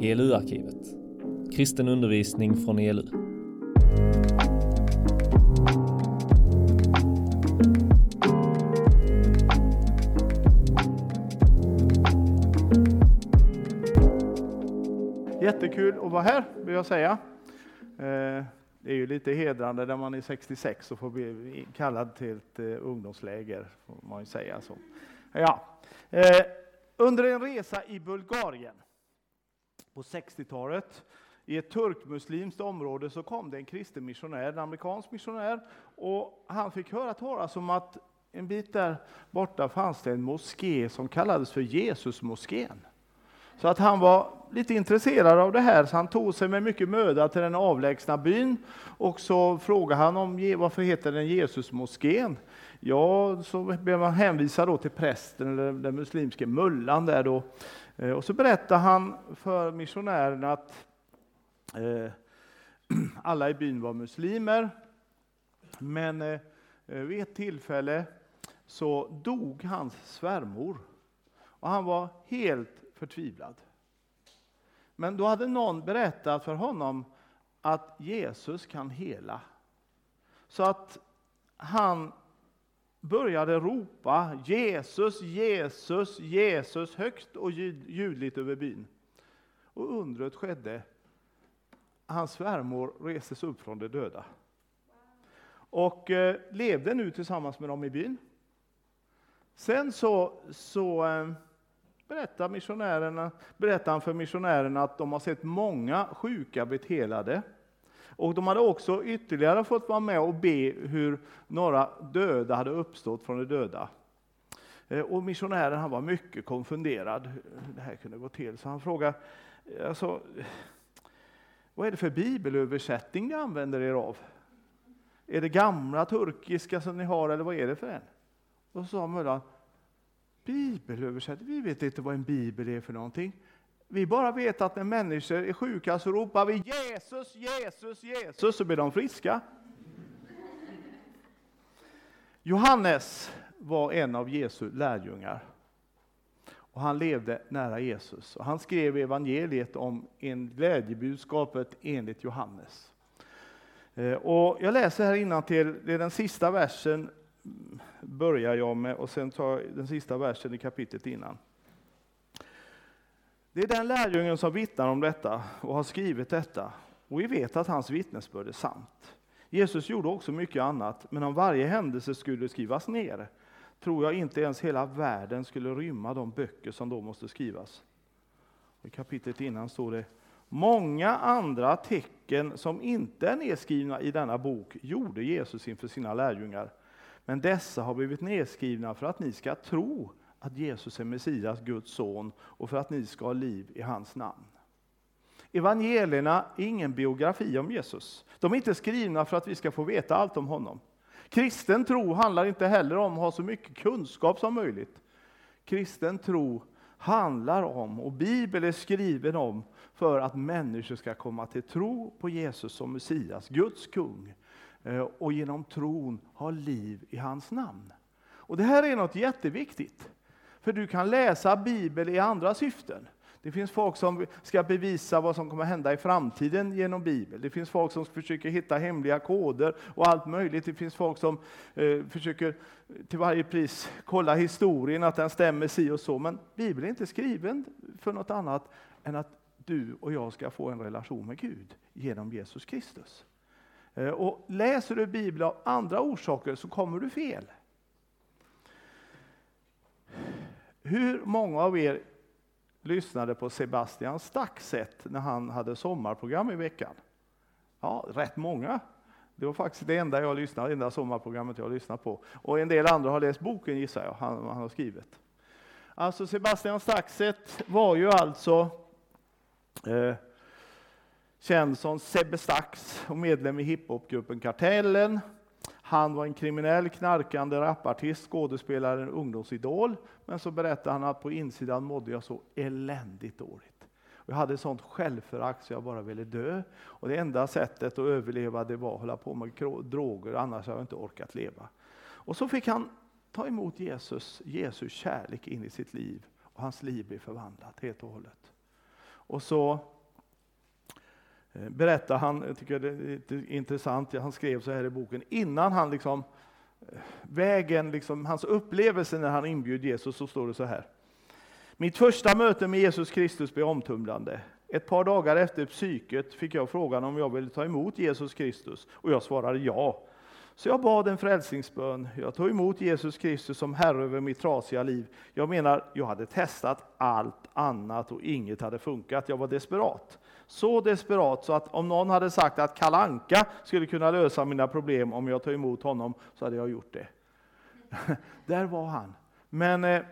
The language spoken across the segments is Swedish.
ELU-arkivet. Kristen undervisning från ELU. Jättekul att vara här, vill jag säga. Eh, det är ju lite hedrande när man är 66 och får bli kallad till ett eh, ungdomsläger, får man ju säga så. Ja. Eh, under en resa i Bulgarien på 60-talet i ett turkmuslimskt område så kom det en kristen missionär, en amerikansk missionär, och han fick höra talas om att en bit där borta fanns det en moské som kallades för Jesusmoskén. Så att han var lite intresserad av det här, så han tog sig med mycket möda till den avlägsna byn och så frågade han om varför heter den Jesusmoskén? Ja, så blev man hänvisad då till prästen eller den muslimske mullan där då. Eh, och så berättar han för missionären att eh, alla i byn var muslimer. Men eh, vid ett tillfälle så dog hans svärmor. Och han var helt förtvivlad. Men då hade någon berättat för honom att Jesus kan hela. Så att han började ropa Jesus, Jesus, Jesus högt och ljudligt över byn. Och undret skedde. Hans svärmor restes upp från de döda. Och eh, levde nu tillsammans med dem i byn. Sen så, så eh, berättar, missionärerna, berättar han för missionärerna att de har sett många sjuka bli helade. Och de hade också ytterligare fått vara med och be hur några döda hade uppstått från de döda. Eh, och missionären han var mycket konfunderad hur det här kunde gå till. Så han frågade, eh, alltså, vad är det för bibelöversättning ni använder er av? Är det gamla turkiska som ni har eller vad är det för en? Och så sa mullan, bibelöversättning, vi vet inte vad en bibel är för någonting. Vi bara vet att när människor är sjuka så ropar vi Jesus, Jesus, Jesus så blir de friska. Johannes var en av Jesu lärjungar. Och han levde nära Jesus. Och han skrev evangeliet om en glädjebudskapet enligt Johannes. Eh, och jag läser här till det är den sista versen mm, börjar jag med och sen tar jag den sista versen i kapitlet innan. Det är den lärjungen som vittnar om detta och har skrivit detta. Och vi vet att hans vittnesbörd är sant. Jesus gjorde också mycket annat, men om varje händelse skulle skrivas ner tror jag inte ens hela världen skulle rymma de böcker som då måste skrivas. I kapitlet innan står det Många andra tecken som inte är nedskrivna i denna bok gjorde Jesus inför sina lärjungar. Men dessa har blivit nedskrivna för att ni ska tro att Jesus är Messias, Guds son, och för att ni ska ha liv i hans namn. Evangelierna är ingen biografi om Jesus. De är inte skrivna för att vi ska få veta allt om honom. Kristen tro handlar inte heller om att ha så mycket kunskap som möjligt. Kristen tro handlar om, och Bibeln är skriven om, för att människor ska komma till tro på Jesus som Messias, Guds kung, eh, och genom tron ha liv i hans namn. Och Det här är något jätteviktigt, för du kan läsa Bibeln i andra syften. Det finns folk som ska bevisa vad som kommer hända i framtiden genom Bibeln. Det finns folk som försöker hitta hemliga koder och allt möjligt. Det finns folk som eh, försöker till varje pris kolla historien, att den stämmer si och så. Men Bibeln är inte skriven för något annat än att du och jag ska få en relation med Gud genom Jesus Kristus. Eh, och läser du Bibeln av andra orsaker så kommer du fel. Hur många av er lyssnade på Sebastian Staxet när han hade sommarprogram i veckan? Ja, rätt många. Det var faktiskt det enda jag lyssnade, det enda sommarprogrammet jag lyssnade på. Och en del andra har läst boken gissar jag, han, han har skrivit. Alltså Sebastian Staxet var ju alltså eh, känd som Sebbe Stax och medlem i hiphopgruppen Kartellen. Han var en kriminell, knarkande rapartist, skådespelare, en ungdomsidol. Men så berättade han att på insidan mådde jag så eländigt dåligt. Jag hade sånt självförakt så jag bara ville dö. Och det enda sättet att överleva det var att hålla på med droger, annars hade jag inte orkat leva. Och så fick han ta emot Jesus, Jesus kärlek in i sitt liv. Och hans liv blev förvandlat helt och hållet. Och så Eh, berättar han, jag tycker det är lite intressant, han skrev så här i boken, innan han liksom, eh, vägen, liksom, hans upplevelse när han inbjöd Jesus, så står det så här. Mitt första möte med Jesus Kristus blev omtumlande. Ett par dagar efter psyket fick jag frågan om jag ville ta emot Jesus Kristus och jag svarade ja. Så jag bad en frälsningsbön. Jag tog emot Jesus Kristus som Herre över mitt trasiga liv. Jag menar, jag hade testat allt annat och inget hade funkat. Jag var desperat. Så desperat så att om någon hade sagt att Kalanka skulle kunna lösa mina problem om jag tog emot honom, så hade jag gjort det. Där var han. Men eh,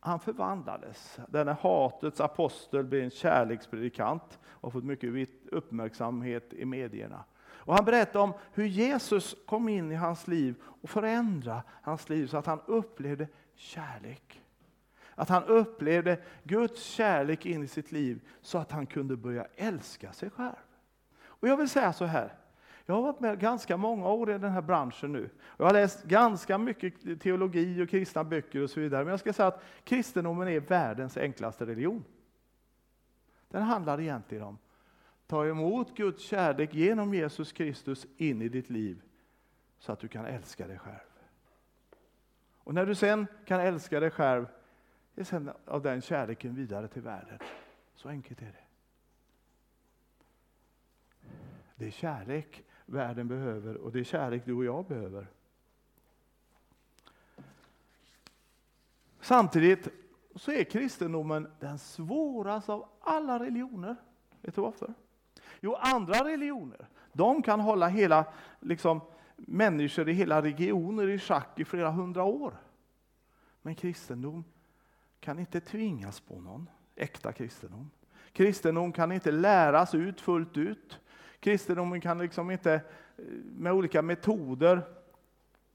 han förvandlades. Denna hatets apostel blev en kärlekspredikant och har fått mycket uppmärksamhet i medierna. Och han berättade om hur Jesus kom in i hans liv och förändrade hans liv så att han upplevde kärlek. Att han upplevde Guds kärlek in i sitt liv så att han kunde börja älska sig själv. Och jag vill säga så här, jag har varit med ganska många år i den här branschen nu. Jag har läst ganska mycket teologi och kristna böcker och så vidare. Men jag ska säga att kristendomen är världens enklaste religion. Den handlar egentligen om ta emot Guds kärlek genom Jesus Kristus in i ditt liv så att du kan älska dig själv. Och när du sen kan älska dig själv, är sen av den kärleken vidare till världen. Så enkelt är det. Det är kärlek världen behöver och det är kärlek du och jag behöver. Samtidigt så är kristendomen den svåraste av alla religioner. Vet du varför? Jo, andra religioner, de kan hålla hela, liksom, människor i hela regioner i schack i flera hundra år. Men kristendom kan inte tvingas på någon, äkta kristendom. Kristendom kan inte läras ut fullt ut. Kristendomen kan liksom inte eh, med olika metoder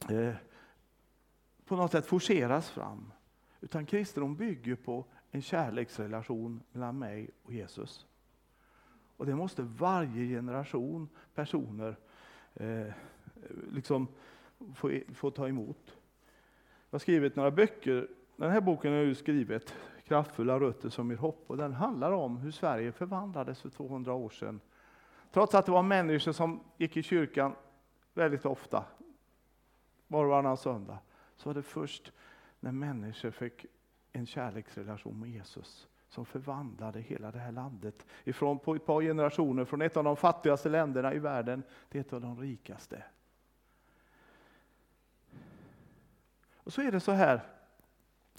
eh, på något sätt forceras fram. Utan kristendom bygger på en kärleksrelation mellan mig och Jesus. Och det måste varje generation personer eh, liksom få, få ta emot. Jag har skrivit några böcker. Den här boken är ju skrivet Kraftfulla rötter som ger hopp. Och den handlar om hur Sverige förvandlades för 200 år sedan Trots att det var människor som gick i kyrkan väldigt ofta, var och varannan söndag, så var det först när människor fick en kärleksrelation med Jesus som förvandlade hela det här landet. Ifrån på ett par generationer, från ett av de fattigaste länderna i världen till ett av de rikaste. Och så är det så här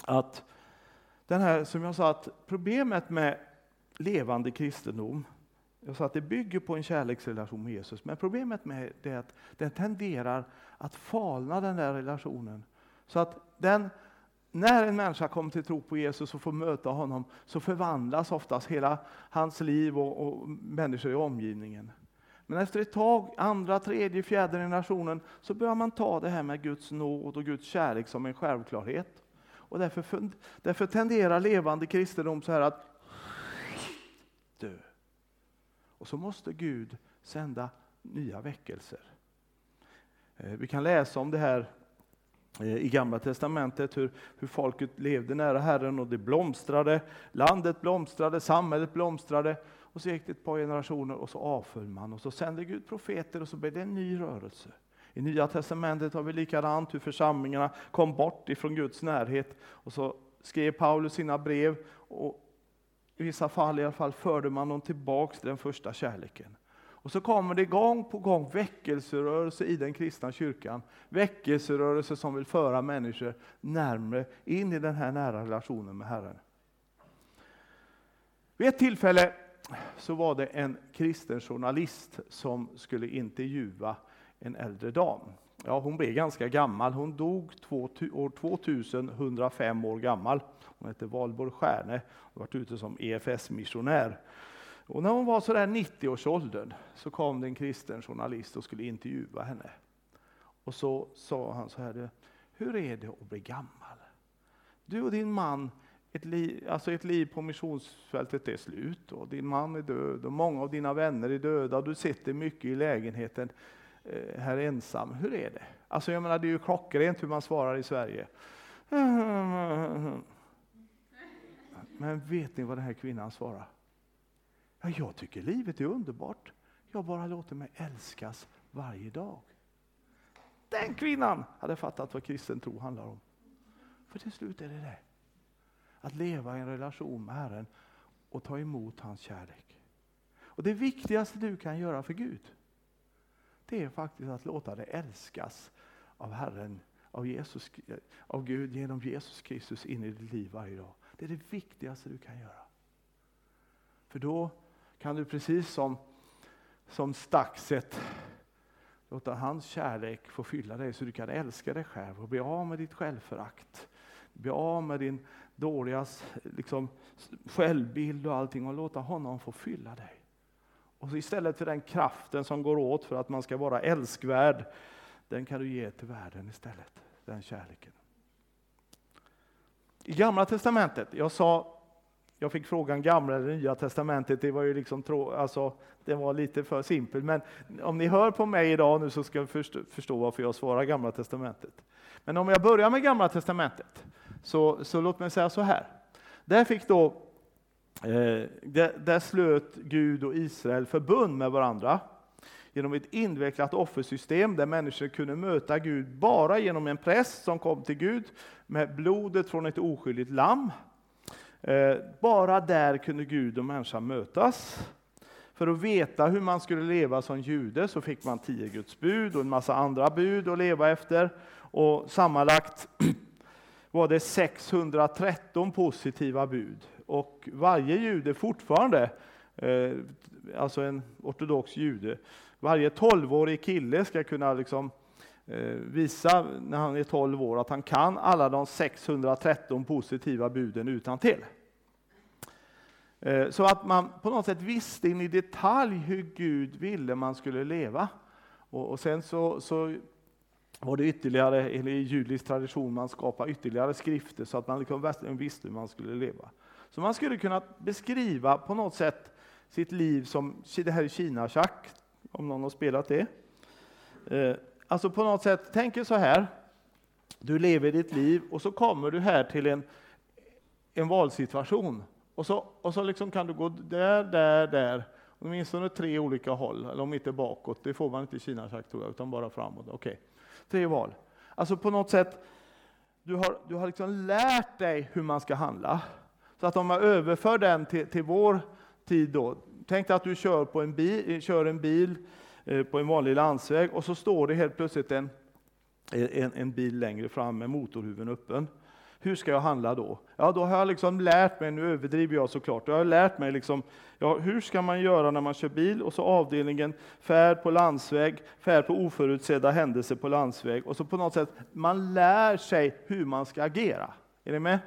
att den här, som jag sa, att problemet med levande kristendom jag sa att det bygger på en kärleksrelation med Jesus, men problemet med det är att den tenderar att falna den där relationen. Så att den, när en människa kommer till tro på Jesus och får möta honom så förvandlas oftast hela hans liv och, och människor i omgivningen. Men efter ett tag, andra, tredje, fjärde generationen, så börjar man ta det här med Guds nåd och Guds kärlek som en självklarhet. Och därför, därför tenderar levande kristendom så här att dö. Och så måste Gud sända nya väckelser. Eh, vi kan läsa om det här eh, i Gamla Testamentet, hur, hur folket levde nära Herren och det blomstrade, landet blomstrade, samhället blomstrade. Och så gick det ett par generationer och så avföll man och så sände Gud profeter och så blev det en ny rörelse. I Nya Testamentet har vi likadant hur församlingarna kom bort ifrån Guds närhet och så skrev Paulus sina brev och i vissa fall i alla fall förde man dem tillbaks till den första kärleken. Och så kommer det gång på gång väckelserörelse i den kristna kyrkan. Väckelserörelse som vill föra människor närmare in i den här nära relationen med Herren. Vid ett tillfälle så var det en kristen journalist som skulle intervjua en äldre dam. Ja, hon blev ganska gammal. Hon dog år 2105 år gammal. Hon hette Valborg Stjärne och varit ute som EFS-missionär. Och när hon var sådär 90-årsåldern så kom det en kristen journalist och skulle intervjua henne. Och så sa han så här, hur är det att bli gammal? Du och din man, ett liv, alltså ett liv på missionsfältet är slut och din man är död och många av dina vänner är döda och du sitter mycket i lägenheten Eh, här ensam. Hur är det? Alltså jag menar, det är ju klockrent hur man svarar i Sverige. Men vet ni vad den här kvinnan svarar? Ja, jag tycker livet är underbart. Jag bara låter mig älskas varje dag. Den kvinnan hade fattat vad kristen tro handlar om. För till slut är det det. Att leva i en relation med Herren och ta emot hans kärlek. Och Det viktigaste du kan göra för Gud, det är faktiskt att låta dig älskas av Herren, av, Jesus, av Gud genom Jesus Kristus in i ditt liv varje dag. Det är det viktigaste du kan göra. För då kan du precis som, som staxet låta hans kärlek få fylla dig så du kan älska dig själv och bli av med ditt självförakt. Bli av med din dåliga liksom, självbild och allting och låta honom få fylla dig. Och istället för den kraften som går åt för att man ska vara älskvärd, den kan du ge till världen istället, den kärleken. I Gamla Testamentet, jag sa jag fick frågan Gamla eller Nya Testamentet, det var ju liksom alltså, det var lite för simpelt. Men om ni hör på mig idag nu så ska ni förstå, förstå varför jag svarar Gamla Testamentet. Men om jag börjar med Gamla Testamentet, så, så låt mig säga så här. Där fick då eh, där, där slöt Gud och Israel förbund med varandra genom ett invecklat offersystem där människor kunde möta Gud bara genom en präst som kom till Gud med blodet från ett oskyldigt lamm. Eh, bara där kunde Gud och människan mötas. För att veta hur man skulle leva som jude så fick man tio Guds bud och en massa andra bud att leva efter. Och sammanlagt var det 613 positiva bud. Och varje jude fortfarande, eh, alltså en ortodox jude, varje tolvårig kille ska kunna liksom eh, visa när han är 12 år att han kan alla de 613 positiva buden utan till. Eh, så att man på något sätt visste in i detalj hur Gud ville man skulle leva. Och, sen så, så var det ytterligare, eller i judisk tradition, man skapade ytterligare skrifter så att man liksom visste hur man skulle leva. Så man skulle kunna beskriva på något sätt sitt liv som det här Kina-schack, om någon har spelat det. Eh, alltså på något sätt, tänk er så här, du lever ditt liv och så kommer du här till en, en valsituation. Och så, och så liksom kan du gå där, där, där, åtminstone tre olika håll, eller om inte bakåt, det får man inte i Kina sagt tror jag, utan bara framåt. Okej, okay. tre val. Alltså på något sätt, du har, du har liksom lärt dig hur man ska handla. Så att om man överför den till, till vår tid då, tänk dig att du kör, på en bil, kör en bil eh, på en vanlig landsväg och så står det helt plötsligt en, en, en bil längre fram med motorhuven öppen. Hur ska jag handla då? Ja, då har jag liksom lärt mig, nu överdriver jag såklart, jag har lärt mig liksom, ja, hur ska man göra när man kör bil? Och så avdelningen färd på landsväg, färd på oförutsedda händelser på landsväg. Och så på något sätt, man lär sig hur man ska agera. Är ni med?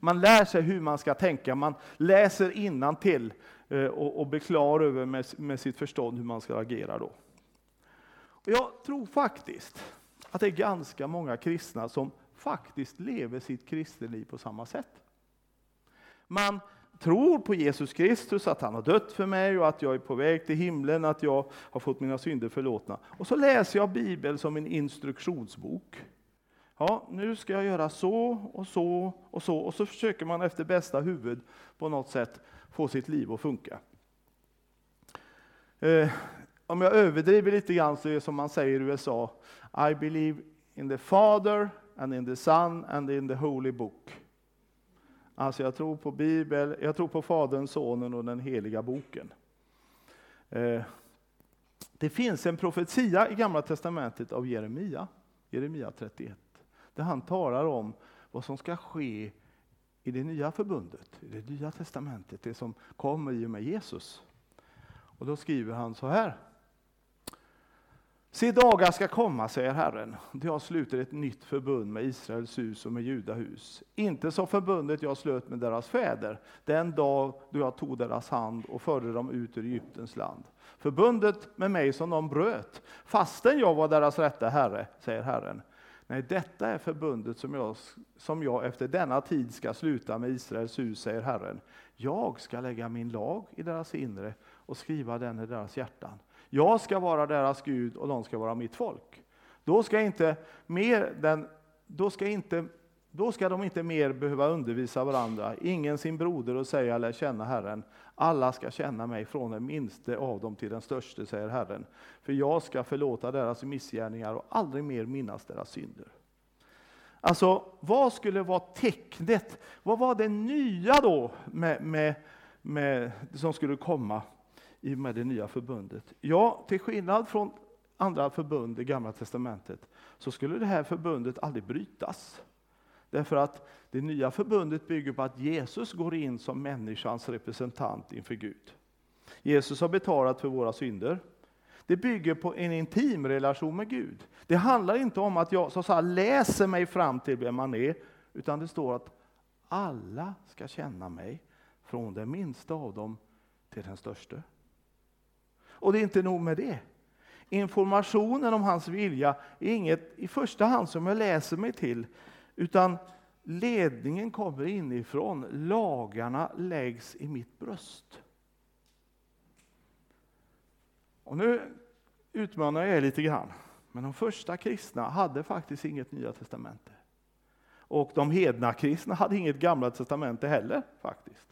Man lär sig hur man ska tänka, man läser innan till eh, och, och blir klar över med, med sitt förstånd hur man ska agera då. Och jag tror faktiskt att det är ganska många kristna som faktiskt lever sitt kristenliv på samma sätt. Man tror på Jesus Kristus, att han har dött för mig och att jag är på väg till himlen, att jag har fått mina synder förlåtna. Och så läser jag Bibeln som en instruktionsbok. Ja, nu ska jag göra så och så och så och så försöker man efter bästa huvud på något sätt få sitt liv att funka. Eh, om jag överdriver lite grann så är det som man säger i USA, I believe in the Father and in the Son and in the Holy Book. Alltså jag tror på Bibeln, jag tror på Fadern, Sonen och den heliga boken. Eh, det finns en profetia i Gamla Testamentet av Jeremia, Jeremia 31, där han talar om vad som ska ske i det nya förbundet, i det nya testamentet, det som kommer i och med Jesus. Och då skriver han så här. Se dagar ska komma, säger Herren, då jag sluter ett nytt förbund med Israels hus och med Judahus. Inte som förbundet jag slöt med deras fäder, den dag då jag tog deras hand och förde dem ut ur Egyptens land. Förbundet med mig som de bröt, fastän jag var deras rätta herre, säger Herren. Nej, detta är förbundet som jag, som jag efter denna tid ska sluta med Israels hus, säger Herren. Jag ska lägga min lag i deras inre och skriva den i deras hjärtan. Jag ska vara deras Gud och de ska vara mitt folk. Då ska inte, mer den, då ska inte då ska de inte mer behöva undervisa varandra, ingen sin broder och säga ’lär känna Herren. Alla ska känna mig från den minste av dem till den störste, säger Herren. För jag ska förlåta deras missgärningar och aldrig mer minnas deras synder. Alltså, vad skulle vara tecknet? Vad var det nya då med, med, med, som skulle komma i med det nya förbundet? Ja, till skillnad från andra förbund i Gamla Testamentet så skulle det här förbundet aldrig brytas. Därför att det nya förbundet bygger på att Jesus går in som människans representant inför Gud. Jesus har betalat för våra synder. Det bygger på en intim relation med Gud. Det handlar inte om att jag så att säga, läser mig fram till vem man är, utan det står att alla ska känna mig, från den minsta av dem till den största. Och det är inte nog med det. Informationen om hans vilja är inget i första hand som jag läser mig till, utan ledningen kommer inifrån. Lagarna läggs i mitt bröst. Och nu utmanar jag er lite grann. Men de första kristna hade faktiskt inget Nya Testamente. Och de hedna kristna hade inget Gamla Testamente heller faktiskt.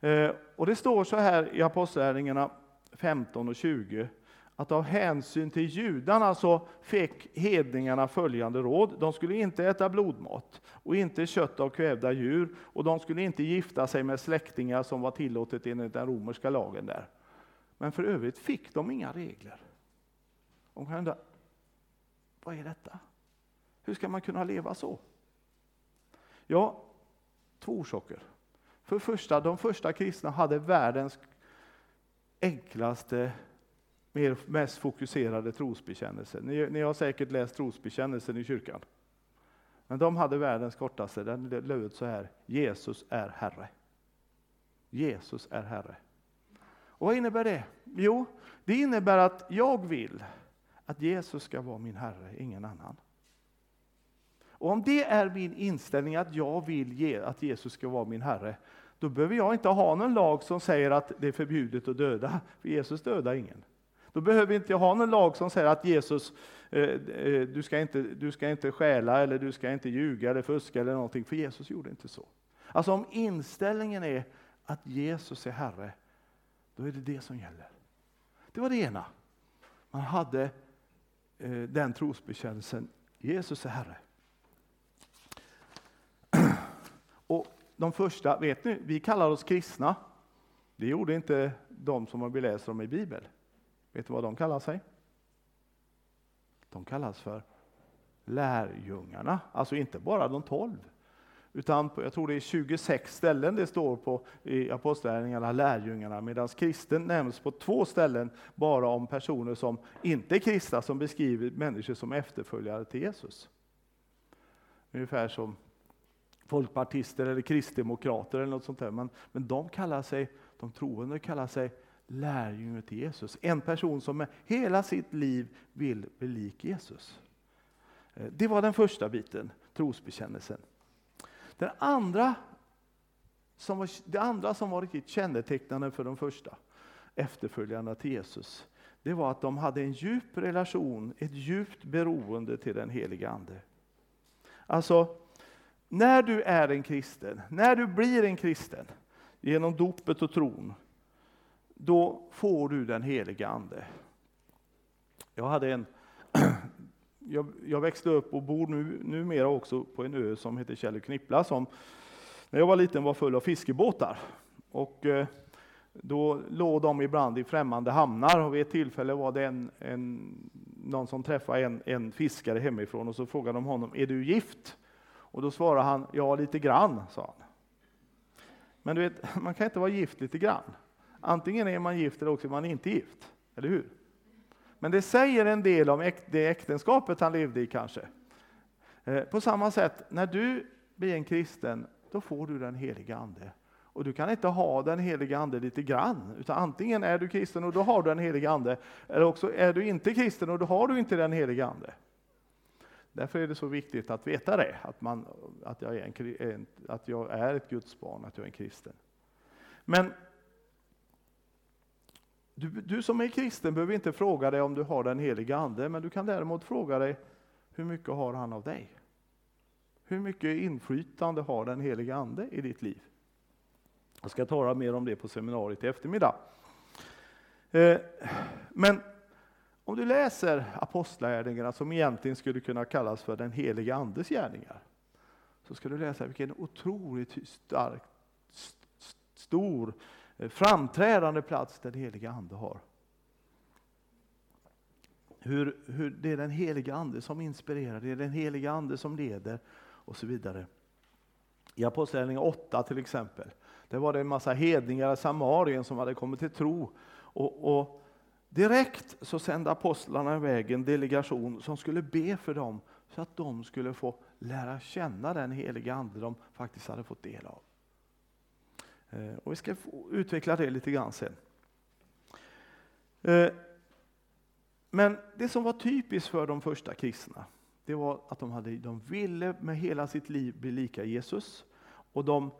Eh, och det står så här i Apostlagärningarna 15 och 20 att av hänsyn till judarna så fick hedningarna följande råd. De skulle inte äta blodmat och inte kött av kvävda djur och de skulle inte gifta sig med släktingar som var tillåtet enligt den romerska lagen där. Men för övrigt fick de inga regler. De kan undra, vad är detta? Hur ska man kunna leva så? Ja, två orsaker. För det första, de första kristna hade världens enklaste, mer, mest fokuserade trosbekännelse. Ni, ni har säkert läst trosbekännelsen i kyrkan. Men de hade världens kortaste, den löd så här, Jesus är Herre. Jesus är Herre. Och vad innebär det? Jo, det innebär att jag vill att Jesus ska vara min Herre, ingen annan. Och om det är min inställning att jag vill ge, att Jesus ska vara min Herre, då behöver jag inte ha någon lag som säger att det är förbjudet att döda, för Jesus dödar ingen. Då behöver inte jag ha någon lag som säger att Jesus, eh, eh, du, ska inte, du ska inte stjäla, eller du ska inte ljuga eller fuska eller någonting, för Jesus gjorde inte så. Alltså om inställningen är att Jesus är Herre, då är det det som gäller. Det var det ena. Man hade eh, den trosbekännelsen, Jesus är Herre. Och de första, vet ni, vi kallar oss kristna. Det gjorde inte de som vi läser om i Bibeln. Vet du vad de kallar sig? De kallas för lärjungarna, alltså inte bara de tolv. Utan på, jag tror det är 26 ställen det står på i Apostlagärningarna, lärjungarna, medan kristen nämns på två ställen bara om personer som inte är kristna, som beskriver människor som efterföljare till Jesus. Ungefär som folkpartister eller kristdemokrater eller något sånt där. Men, men de kallar sig, de troende kallar sig lärjunge till Jesus. En person som med hela sitt liv vill bli lik Jesus. Eh, det var den första biten, trosbekännelsen. Den andra som var, det andra som var riktigt kännetecknande för de första efterföljarna till Jesus, det var att de hade en djup relation, ett djupt beroende till den heliga Ande. Alltså, när du är en kristen, när du blir en kristen genom dopet och tron, då får du den heliga Ande. Jag hade en jag, jag, växte upp och bor nu, numera också på en ö som heter Kjell Knippla som när jag var liten var full av fiskebåtar. Och, eh, då låg de ibland i främmande hamnar och vid ett tillfälle var det en, en, någon som träffade en, en fiskare hemifrån och så frågade de honom, är du gift? Och då svarade han, ja lite grann, sa han. Men du vet, man kan inte vara gift lite grann. Antingen är man gift eller också är man inte gift, eller hur? Men det säger en del om det äktenskapet han levde i kanske. Eh, på samma sätt, när du blir en kristen, då får du den heliga Ande. Och du kan inte ha den heliga Ande lite grann, utan antingen är du kristen och då har du den heliga Ande, eller också är du inte kristen och då har du inte den heliga Ande. Därför är det så viktigt att veta det, att, man, att, jag, är en, att jag är ett Guds barn, att jag är en kristen. Men du, du som är kristen behöver inte fråga dig om du har den heliga Ande, men du kan däremot fråga dig hur mycket har han av dig? Hur mycket inflytande har den heliga Ande i ditt liv? Jag ska tala mer om det på seminariet i eftermiddag. Eh, men om du läser apostlagärningarna som egentligen skulle kunna kallas för den heliga Andes gärningar, så ska du läsa vilken otroligt stark, stor, Eh, framträdande plats den heliga Ande har. Hur, hur det är den heliga Ande som inspirerar, det är den heliga Ande som leder och så vidare. I Apostlagärningarna 8 till exempel, där var det en massa hedningar i Samarien som hade kommit till tro. Och, och direkt så sände apostlarna iväg en delegation som skulle be för dem så att de skulle få lära känna den heliga Ande de faktiskt hade fått del av. Eh, och vi ska utveckla det lite grann sen. Eh, men det som var typiskt för de första kristna, det var att de, hade, de ville med hela sitt liv bli lika Jesus. Och de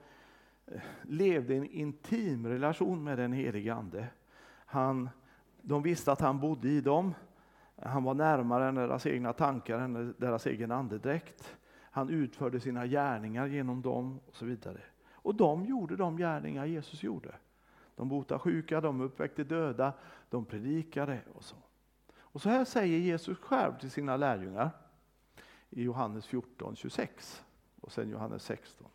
eh, levde i en intim relation med den helige Ande. Han, de visste att han bodde i dem. Han var närmare än deras egna tankar, än deras egen andedräkt. Han utförde sina gärningar genom dem och så vidare. Och de gjorde de gärningar Jesus gjorde. De botade sjuka, de uppväckte döda, de predikade och så. Och så här säger Jesus själv till sina lärjungar i Johannes 14, 26 och sen Johannes 16.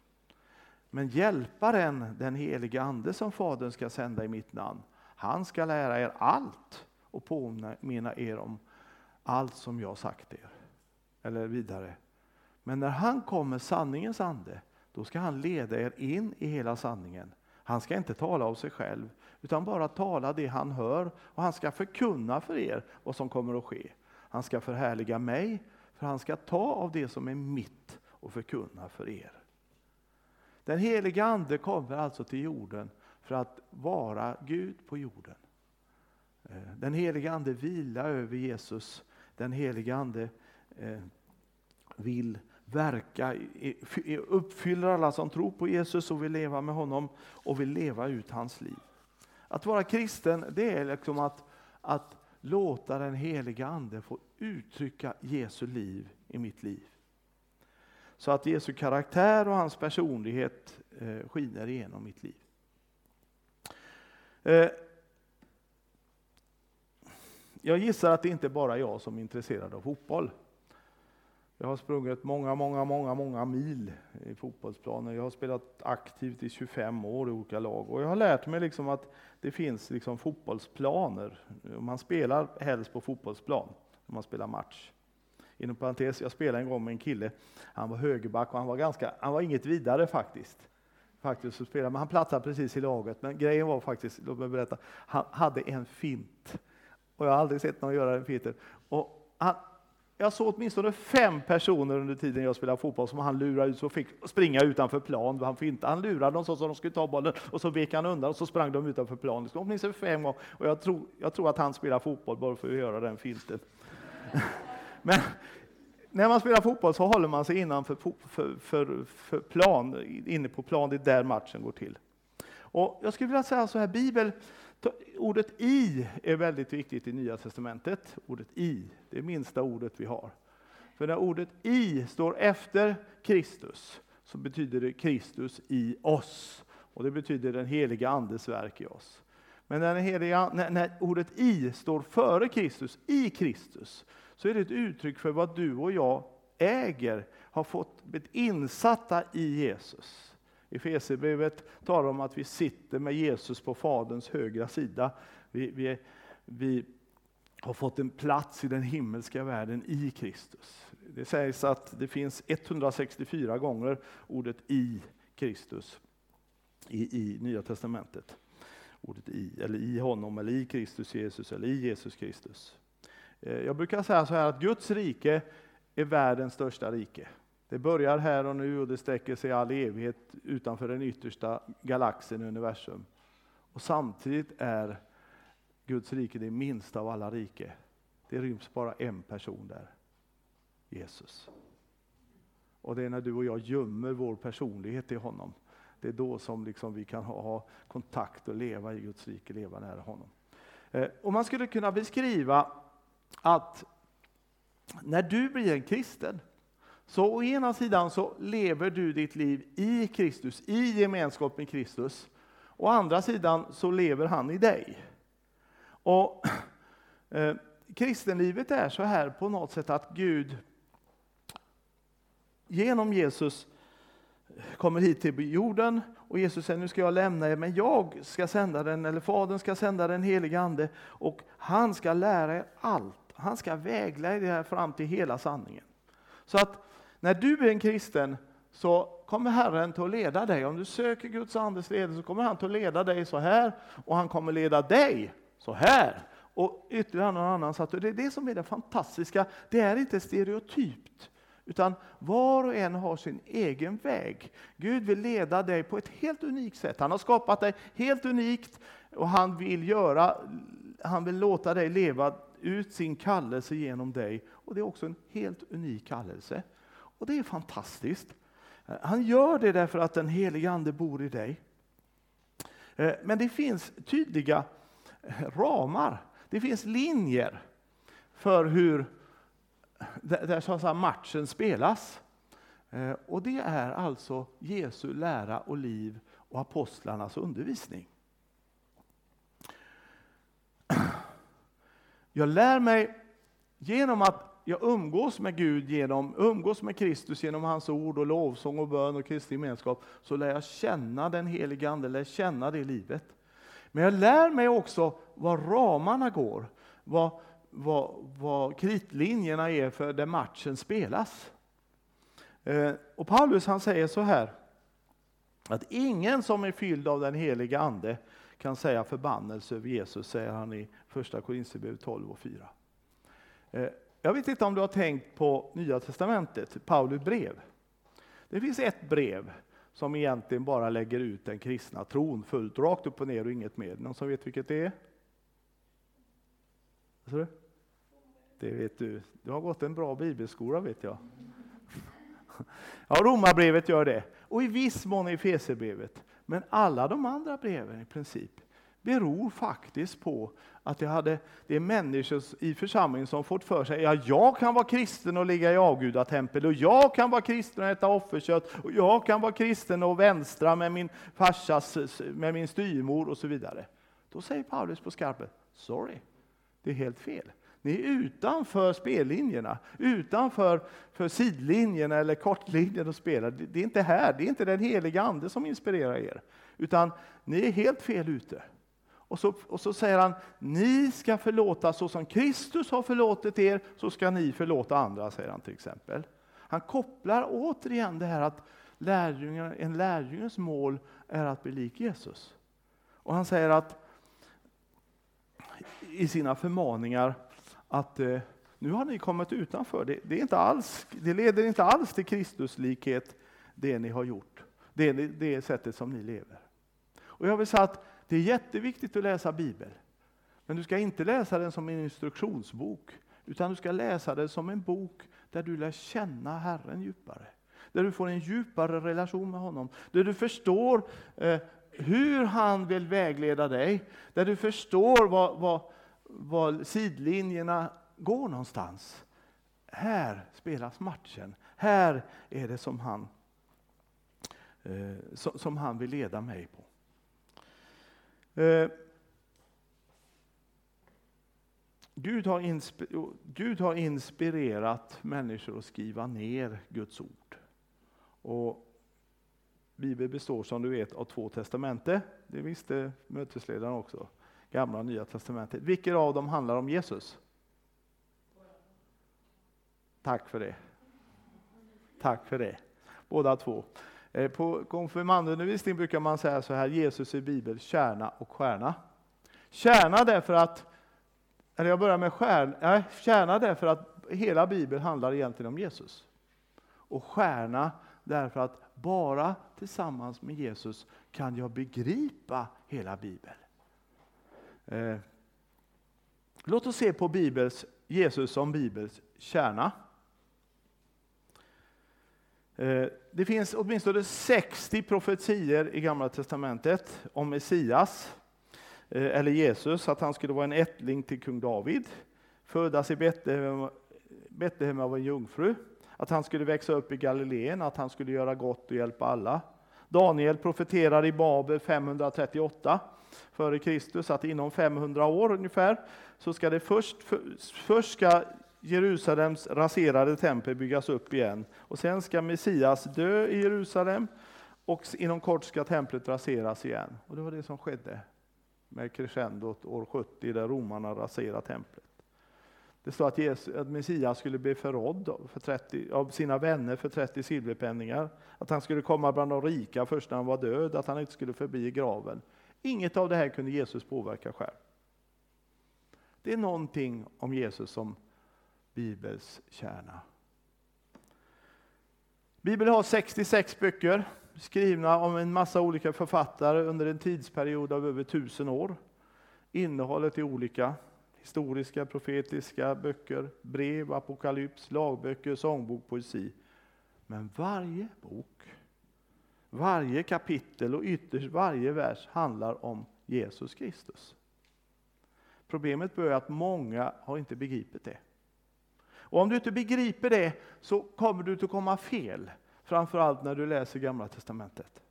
Men hjälparen, den helige Ande som Fadern ska sända i mitt namn, han ska lära er allt och påminna er om allt som jag sagt er. Eller vidare. Men när han kommer, sanningens ande, då ska han leda er in i hela sanningen. Han ska inte tala av sig själv, utan bara tala det han hör och han ska förkunna för er vad som kommer att ske. Han ska förhärliga mig, för han ska ta av det som är mitt och förkunna för er. Den heliga Ande kommer alltså till jorden för att vara Gud på jorden. Eh, den heliga Ande vilar över Jesus. Den heliga Ande eh, vill verka, uppfyller alla som tror på Jesus och vill leva med honom och vill leva ut hans liv. Att vara kristen, det är liksom att, att låta den heliga Ande få uttrycka Jesu liv i mitt liv. Så att Jesu karaktär och hans personlighet eh, skiner igenom mitt liv. Eh, jag gissar att det inte bara är jag som är intresserad av fotboll. Jag har sprungit många, många, många, många mil i fotbollsplaner. Jag har spelat aktivt i 25 år i olika lag och jag har lärt mig liksom att det finns liksom fotbollsplaner. Man spelar helst på fotbollsplan när man spelar match. Inom parentes, jag spelade en gång med en kille. Han var högerback och han var, ganska, han var inget vidare faktiskt. Faktiskt att spela, men han platsade precis i laget. Men grejen var faktiskt, låt mig berätta, han hade en fint. Och jag har aldrig sett någon göra en fint. Och han, jag såg åtminstone fem personer under tiden jag spelade fotboll som han lurade ut och fick springa utanför plan. Han, inte, han lurade dem så att de skulle ta bollen och så vek han undan och så sprang de utanför plan. Åtminstone fem gånger. Och jag tror, jag tror att han spelar fotboll bara för att göra den filten. Men när man spelar fotboll så håller man sig innanför för, för, för plan, inne på plan, det är där matchen går till. Och jag skulle vilja säga så här, Bibel, ordet i är väldigt viktigt i Nya Testamentet. Ordet i, det är minsta ordet vi har. För när ordet i står efter Kristus så betyder det Kristus i oss. Och det betyder den heliga Andes verk i oss. Men när, heliga, när, när ordet i står före Kristus, i Kristus, så är det ett uttryck för vad du och jag äger, har fått blivit insatta i Jesus. I Efesierbrevet talar om att vi sitter med Jesus på Faderns högra sida. Vi, vi, vi har fått en plats i den himmelska världen i Kristus. Det sägs att det finns 164 gånger ordet i Kristus i, i Nya Testamentet. Ordet i, eller i honom, eller i Kristus Jesus, eller i Jesus Kristus. Eh, jag brukar säga så här att Guds rike är världens största rike. Det börjar här och nu och det sträcker sig i all evighet utanför den yttersta galaxen i universum. Och samtidigt är Guds rike det minsta av alla rike. Det ryms bara en person där. Jesus. Och det är när du och jag gömmer vår personlighet i honom. Det är då som liksom vi kan ha, kontakt och leva i Guds rike, leva nära honom. Eh, och man skulle kunna beskriva att när du blir en kristen Så å ena sidan så lever du ditt liv i Kristus, i gemenskap med Kristus. Å andra sidan så lever han i dig. Och eh, Kristenlivet är så här på något sätt att Gud genom Jesus kommer hit till jorden och Jesus säger nu ska jag lämna er men jag ska sända den, eller Fadern ska sända den helige Ande och han ska lära er allt. Han ska vägleda er fram till hela sanningen. Så att när du är en kristen så kommer Herren till att leda dig. Om du söker Guds andes ledning så kommer han till att leda dig så här och han kommer leda dig så här. Och ytterligare någon annan. Så det är det som är det fantastiska. Det är inte stereotypt. Utan var och en har sin egen väg. Gud vill leda dig på ett helt unikt sätt. Han har skapat dig helt unikt och han vill, göra, han vill låta dig leva ut sin kallelse genom dig. Och Det är också en helt unik kallelse. Och det är fantastiskt. Han gör det därför att den helige Ande bor i dig. Eh, men det finns tydliga ramar. Det finns linjer för hur där så att matchen spelas. Eh, och det är alltså Jesu lära och liv och apostlarnas undervisning. Jag lär mig genom att jag umgås med Gud, genom, umgås med Kristus genom hans ord och lovsång och bön och Kristi gemenskap, så lär jag känna den helige Ande, lär känna det livet. Men jag lär mig också var ramarna går, vad, vad, vad kritlinjerna är för där matchen spelas. Eh, och Paulus han säger så här, att ingen som är fylld av den heliga Ande kan säga förbannelse över Jesus, säger han i första Korinthierbrevet 12 och 4. Eh, jag vet inte om du har tänkt på Nya Testamentet, Paulus brev. Det finns ett brev som egentligen bara lägger ut den kristna tron fullt rakt upp och ner och inget mer. Någon som vet vilket det är? Det vet du. Du har gått en bra bibelskola vet jag. Ja, Romarbrevet gör det. Och i viss mån Efesierbrevet. Men alla de andra breven i princip beror faktiskt på att det, hade, det är människor i församlingen som fått för sig att ja, jag kan vara kristen och ligga i avgudatempel och jag kan vara kristen och äta offerkött och jag kan vara kristen och vänstra med min farsas, med min styrmor och så vidare. Då säger Paulus på skarpen, sorry, det är helt fel. Ni är utanför spellinjerna, utanför för sidlinjerna eller kortlinjen och spelar. Det är inte här, det är inte den heliga Ande som inspirerar er, utan ni är helt fel ute. Och så, och så säger han, ni ska förlåta så som Kristus har förlåtit er, så ska ni förlåta andra, säger han till exempel. Han kopplar återigen det här att lärjungar, en lärjungens mål är att bli lik Jesus. Och han säger att i sina förmaningar att eh, nu har ni kommit utanför. Det, det, är inte alls, det leder inte alls till Kristuslikhet, det ni har gjort. Det det sättet som ni lever. Och jag vill säga att det är jätteviktigt att läsa Bibeln. Men du ska inte läsa den som en instruktionsbok, utan du ska läsa den som en bok där du lär känna Herren djupare. Där du får en djupare relation med honom. Där du förstår eh, hur han vill vägleda dig. Där du förstår vad, vad, vad sidlinjerna går någonstans. Här spelas matchen. Här är det som han, eh, som, som han vill leda mig på. Eh, Gud har, Gud har inspirerat människor att skriva ner Guds ord. Och Bibeln består som du vet av två testamente. Det visste mötesledaren också. Gamla och Nya testamentet. Vilket av dem handlar om Jesus? Tack för det. Tack för det. Båda två. Eh, på konfirmandundervisning brukar man säga så här, Jesus är Bibel, kärna och stjärna. Kärna därför att, eller jag börjar med stjärna, nej, kärna därför att hela Bibeln handlar egentligen om Jesus. Och stjärna därför att bara tillsammans med Jesus kan jag begripa hela Bibeln. Eh, låt oss se på Bibels, Jesus som Bibels kärna. Eh, det finns åtminstone 60 profetier i Gamla Testamentet om Messias, eh, eller Jesus, att han skulle vara en ättling till kung David, födas i Betlehem av en jungfru, att han skulle växa upp i Galileen, att han skulle göra gott och hjälpa alla. Daniel profeterar i Babel 538 före Kristus att inom 500 år ungefär så ska det först, för, först ska Jerusalems raserade tempel byggas upp igen och sen ska Messias dö i Jerusalem och inom kort ska templet raseras igen. Och det var det som skedde med crescendot år 70 där romarna raserade templet. Det står att, Jesus, att Messias skulle bli förrådd för 30, av sina vänner för 30 silverpenningar. Att han skulle komma bland de rika först när han var död, att han inte skulle förbli i graven. Inget av det här kunde Jesus påverka själv. Det är någonting om Jesus som Bibels kärna. Bibeln har 66 böcker skrivna av en massa olika författare under en tidsperiod av över tusen år. Innehållet är olika. Historiska, profetiska böcker, brev, apokalyps, lagböcker, sångbok, poesi. Men varje bok, varje kapitel och ytterst varje vers handlar om Jesus Kristus. Problemet är att många har inte begripit det. Och om du inte begriper det så kommer du att komma fel, framförallt när du läser Gamla Testamentet.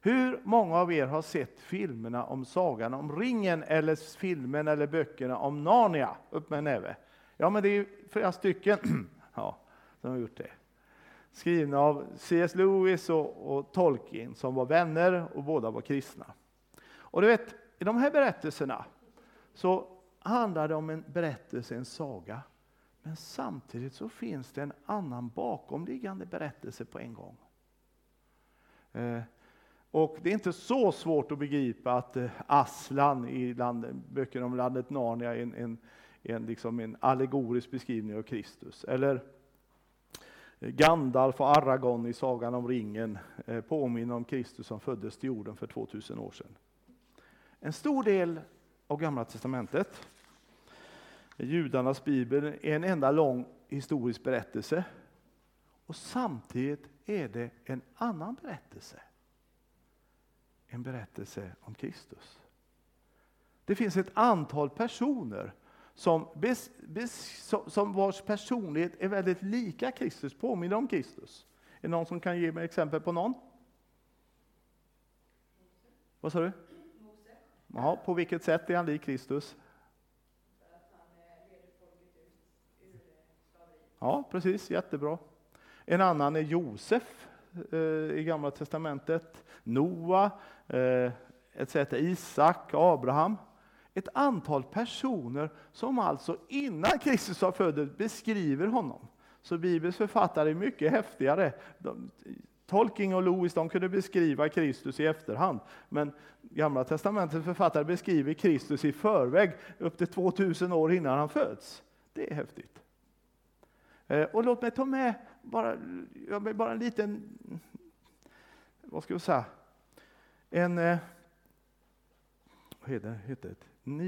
Hur många av er har sett filmerna om Sagan om ringen eller filmen eller böckerna om Narnia? Upp med en näve. Ja, men det är flera stycken ja, som har gjort det. Skrivna av C.S. Lewis och, och Tolkien som var vänner och båda var kristna. Och du vet, i de här berättelserna så handlar det om en berättelse, en saga men samtidigt så finns det en annan bakomliggande berättelse på en gång. Eh, och Det är inte så svårt att begripa att eh, Aslan i land, böckerna om landet Narnia är en, en, en, liksom en allegorisk beskrivning av Kristus. Eller eh, Gandalf och Aragorn i Sagan om ringen eh, påminner om Kristus som föddes till jorden för 2000 år sedan. En stor del av Gamla Testamentet judarnas bibel är en enda lång historisk berättelse. Och samtidigt är det en annan berättelse. En berättelse om Kristus. Det finns ett antal personer som, bes, bes, som vars personlighet är väldigt lika Kristus, påminner om Kristus. Är det någon som kan ge mig exempel på någon? Vad sa du? Jaha, på vilket sätt är han lik Kristus? Ja, precis, jättebra. En annan är Josef eh, i Gamla Testamentet, Noa, eh, etc. Isak, Abraham. Ett antal personer som alltså innan Kristus var född beskriver honom. Så Bibelns författare är mycket häftigare. De, Tolkien och Lewis de kunde beskriva Kristus i efterhand, men Gamla testamentets författare beskriver Kristus i förväg, upp till 2000 år innan han föds. Det är häftigt. Eh, och låt mig ta med bara, bara en liten, vad ska jag säga, en eh, vad heter, heter det?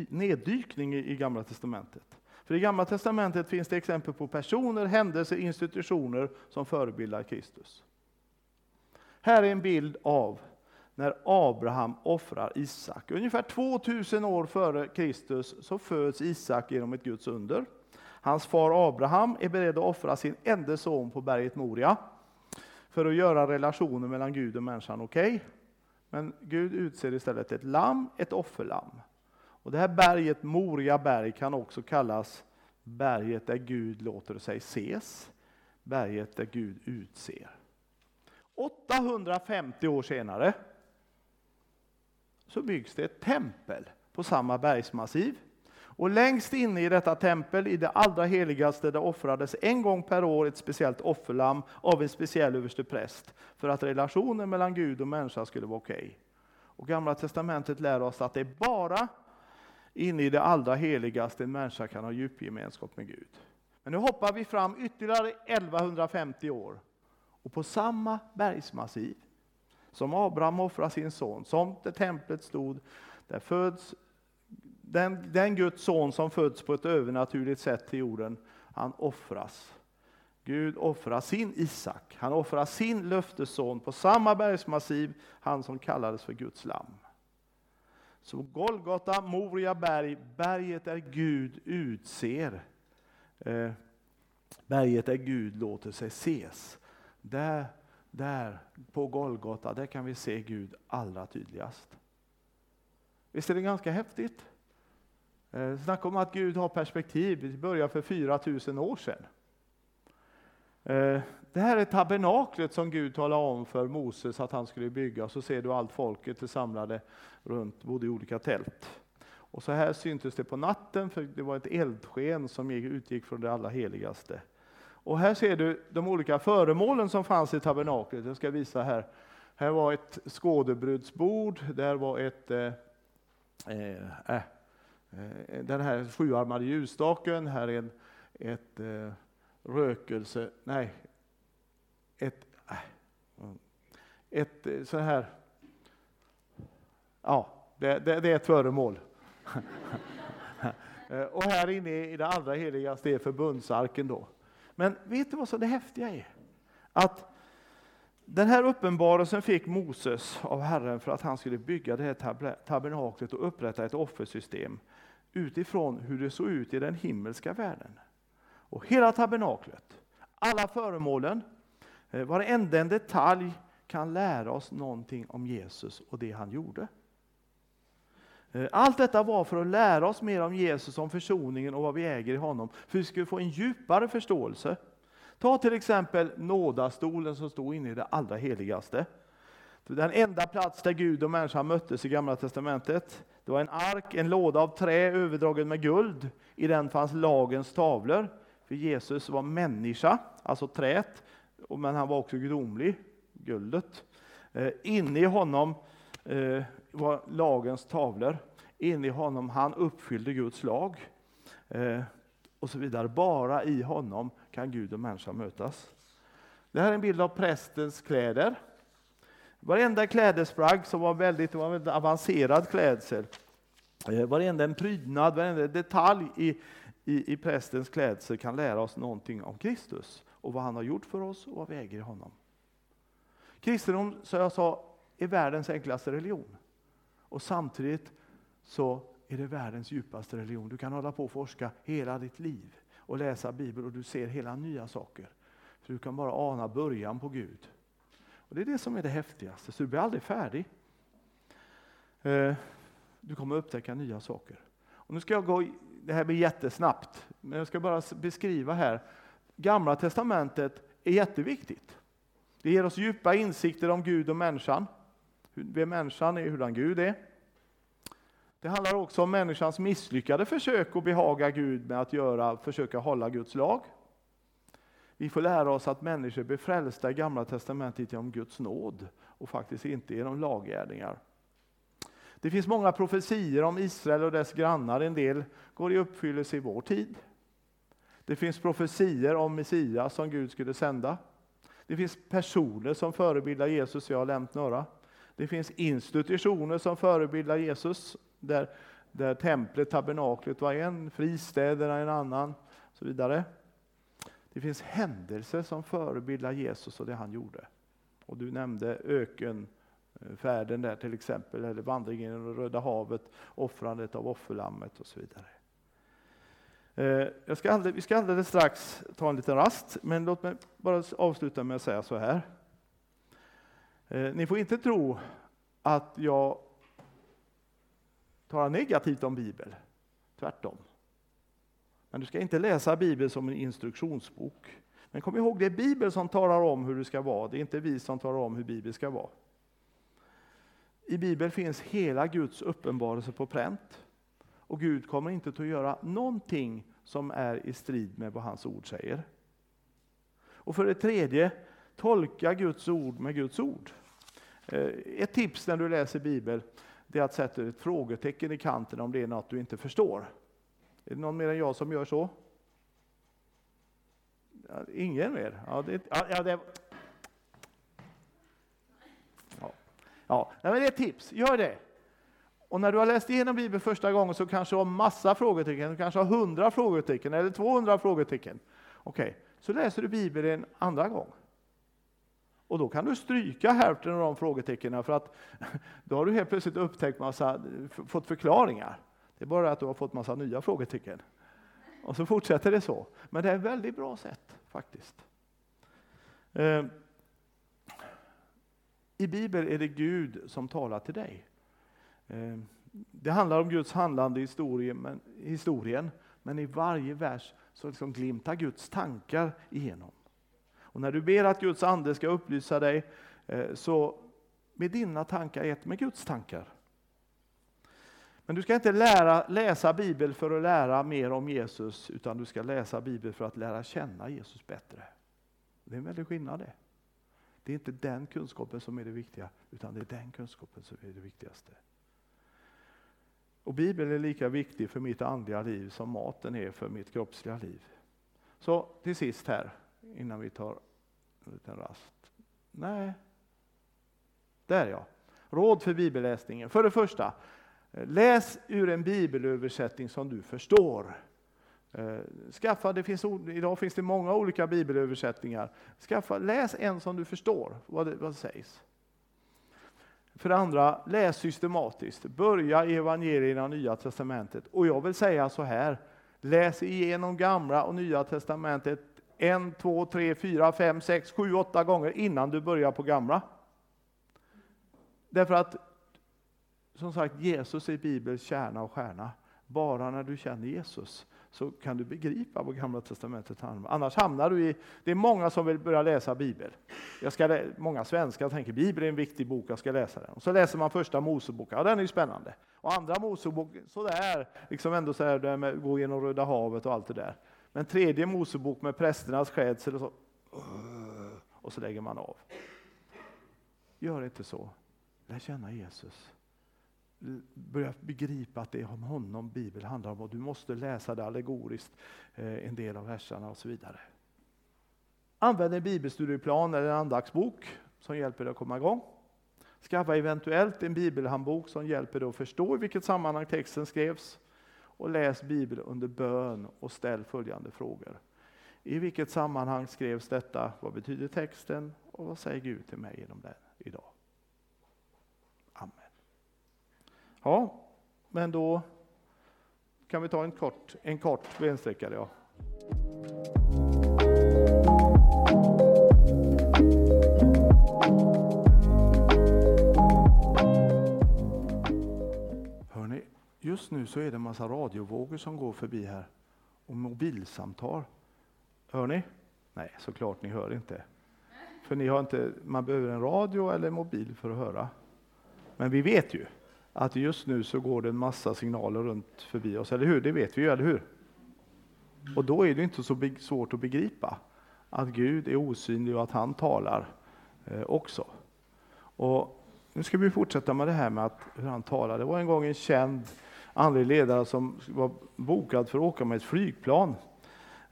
neddykning i Gamla Testamentet. För i Gamla Testamentet finns det exempel på personer, händelser, institutioner som förebildar Kristus. Här är en bild av när Abraham offrar Isak. Ungefär 2000 år före Kristus så föds Isak genom ett Guds under. Hans far Abraham är beredd att offra sin enda son på berget Moria för att göra relationen mellan Gud och människan okej. Okay. Men Gud utser istället ett lamm, ett offerlamm. Och det här berget, Moria berg, kan också kallas berget där Gud låter sig ses, berget där Gud utser. 850 år senare så byggs det ett tempel på samma bergsmassiv. Och längst inne i detta tempel, i det allra heligaste, där offrades en gång per år ett speciellt offerlamm av en speciell överstepräst för att relationen mellan Gud och människa skulle vara okej. Okay. Och Gamla testamentet lär oss att det är bara inne i det allra heligaste en människa kan ha djup gemenskap med Gud. Men nu hoppar vi fram ytterligare 1150 år och på samma bergsmassiv som Abraham offrar sin son, som där templet stod, där föds den, den Guds son som föds på ett övernaturligt sätt till jorden, han offras. Gud offrar sin Isak, han offrar sin löftesson på samma bergsmassiv, han som kallades för Guds lamm. Så Golgata, Moria berg, berget där Gud utser. Eh, Berget där Gud låter sig ses. Där, där på Golgata, där kan vi se Gud allra tydligast. Visst är det ganska häftigt? Eh, snacka om att Gud har perspektiv. Det började för 4000 år sedan. Eh, det här är tabernaklet som Gud talade om för Moses att han skulle bygga. Så ser du allt folket är samlade runt, bodde i olika tält. Och så här syntes det på natten, för det var ett eldsken som utgick från det allra heligaste. Och här ser du de olika föremålen som fanns i tabernaklet. Jag ska visa här. Här var ett skådebrudsbord, där var ett eh, eh, äh, Eh, den här sjuarmade ljusstaken, här är en, ett eh, rökelse, nej, ett, äh, ett eh, så här, ja, det, det, det är ett föremål. Och här inne i det allra heligaste är förbundsarken då. Men vet du vad som det häftiga är? Att den här uppenbarelsen fick Moses av Herren för att han skulle bygga det här tabernaklet och upprätta ett offersystem utifrån hur det såg ut i den himmelska världen. Och hela tabernaklet, alla föremålen, eh, varenda en detalj kan lära oss någonting om Jesus och det han gjorde. Eh, allt detta var för att lära oss mer om Jesus, om försoningen och vad vi äger i honom, för att vi skulle få en djupare förståelse. Ta till exempel nådastolen som stod inne i det allra heligaste. Den enda plats där Gud och människan möttes i Gamla Testamentet. Det var en ark, en låda av trä överdragen med guld. I den fanns lagens tavlor. För Jesus var människa, alltså träet, men han var också gudomlig, guldet. Eh, inne i honom eh, var lagens tavlor. Inne i honom, han uppfyllde Guds lag. Eh, och så vidare. Bara i honom kan Gud och människa mötas. Det här är en bild av prästens kläder. Varenda klädesplagg som var väldigt, var väldigt avancerad klädsel, eh, varenda en prydnad, varenda detalj i, i, i prästens klädsel kan lära oss någonting om Kristus och vad han har gjort för oss och vad vi äger i honom. Kristendom, som jag sa, är världens enklaste religion. Och samtidigt så är det världens djupaste religion. Du kan hålla på och forska hela ditt liv och läsa Bibeln och du ser hela nya saker. För du kan bara ana början på Gud. Och Det är det som är det häftigaste, så du blir aldrig färdig. Eh, du kommer upptäcka nya saker. Och nu ska jag gå, det här blir jättesnabbt, men jag ska bara beskriva här. Gamla testamentet är jätteviktigt. Det ger oss djupa insikter om Gud och människan. Vem människan är, hurdan Gud är. Det handlar också om människans misslyckade försök att behaga Gud med att göra, försöka hålla Guds lag. Vi får lära oss att människor blir frälsta i Gamla Testamentet genom Guds nåd och faktiskt inte genom laggärningar. Det finns många profetier om Israel och dess grannar. En del går i uppfyllelse i vår tid. Det finns profetier om Messias som Gud skulle sända. Det finns personer som förebildar Jesus, jag har nämnt några. Det finns institutioner som förebildar Jesus, där, där templet, tabernaklet var en, fristäderna en annan, och så vidare. Det finns händelser som förebildar Jesus och det han gjorde. Och du nämnde ökenfärden där till exempel, eller vandringen genom Röda havet, offrandet av offerlammet och så vidare. Eh, jag ska alldeles, vi ska alldeles strax ta en liten rast, men låt mig bara avsluta med att säga så här. Eh, ni får inte tro att jag talar negativt om Bibeln, tvärtom. Men du ska inte läsa Bibeln som en instruktionsbok. Men kom ihåg, det är Bibeln som talar om hur det ska vara, det är inte vi som talar om hur Bibeln ska vara. I Bibeln finns hela Guds uppenbarelse på pränt. Och Gud kommer inte att göra någonting som är i strid med vad hans ord säger. Och för det tredje, tolka Guds ord med Guds ord. Eh, ett tips när du läser Bibeln det är att sätta ett frågetecken i kanten om det är något du inte förstår. Är det någon mer än jag som gör så? Ja, ingen mer? Ja, det, ja, det, ja. ja. men det är ett tips, gör det. Och när du har läst igenom Bibeln första gången så kanske du har massa frågetecken, du kanske har hundra frågetecken eller 200 frågetecken. Okej, okay. så läser du Bibeln en andra gång. Och då kan du stryka hälften av de frågetecknen för att då har du helt plötsligt upptäckt massa, fått förklaringar. Det är bara att du har fått massa nya frågetecken. Och så fortsätter det så. Men det är ett väldigt bra sätt faktiskt. Eh, I Bibeln är det Gud som talar till dig. Eh, det handlar om Guds handlande i historien, men, historien, men i varje vers så liksom glimtar Guds tankar igenom. Och när du ber att Guds ande ska upplysa dig, eh, så med dina tankar ett med Guds tankar. Men du ska inte lära, läsa Bibeln för att lära mer om Jesus, utan du ska läsa Bibeln för att lära känna Jesus bättre. Det är en väldig skillnad det. Det är inte den kunskapen som är det viktiga, utan det är den kunskapen som är det viktigaste. Och Bibeln är lika viktig för mitt andliga liv som maten är för mitt kroppsliga liv. Så till sist här, innan vi tar en liten rast. Nej, där ja. Råd för bibelläsningen. För det första, läs ur en bibelöversättning som du förstår. Eh, skaffa, det finns, idag finns det många olika bibelöversättningar. Skaffa, läs en som du förstår vad det, vad det sägs. För det andra, läs systematiskt. Börja i evangelierna och Nya Testamentet. Och jag vill säga så här, läs igenom Gamla och Nya Testamentet en, två, tre, fyra, fem, sex, sju, åtta gånger innan du börjar på Gamla. Därför att, som sagt, Jesus är Bibelns kärna och stjärna. Bara när du känner Jesus så kan du begripa vad Gamla Testamentet handlar om. Annars hamnar du i... Det är många som vill börja läsa Bibeln. Jag ska, många svenskar tänker Bibeln är en viktig bok, jag ska läsa den. Och så läser man första Moseboken, ja den är ju spännande. Och andra Mosebok, sådär, liksom ändå så här, med, gå genom Röda havet och allt det där. Men tredje Mosebok med prästernas skädsel och så, och så lägger man av. Gör inte så. Lär känna Jesus börja begripa att det är om honom Bibeln handlar om och du måste läsa det allegoriskt, eh, en del av verserna och så vidare. Använd en bibelstudieplan eller en andaktsbok som hjälper dig att komma igång. Skaffa eventuellt en bibelhandbok som hjälper dig att förstå i vilket sammanhang texten skrevs. Och läs Bibeln under bön och ställ följande frågor. I vilket sammanhang skrevs detta? Vad betyder texten? Och vad säger Gud till mig genom den idag? Ja, men då kan vi ta en kort, en kort bensträckare. Ja. Hörrni, just nu så är det en massa radiovågor som går förbi här och mobilsamtal. Hör ni? Nej, såklart ni hör inte. För ni har inte, man behöver en radio eller mobil för att höra. Men vi vet ju att just nu så går det en massa signaler runt förbi oss, eller hur? Det vet vi ju, eller hur? Och då är det inte så svårt att begripa att Gud är osynlig och att han talar eh, också. Och nu ska vi fortsätta med det här med att, hur han talar. Det var en gång en känd andlig ledare som var bokad för att åka med ett flygplan.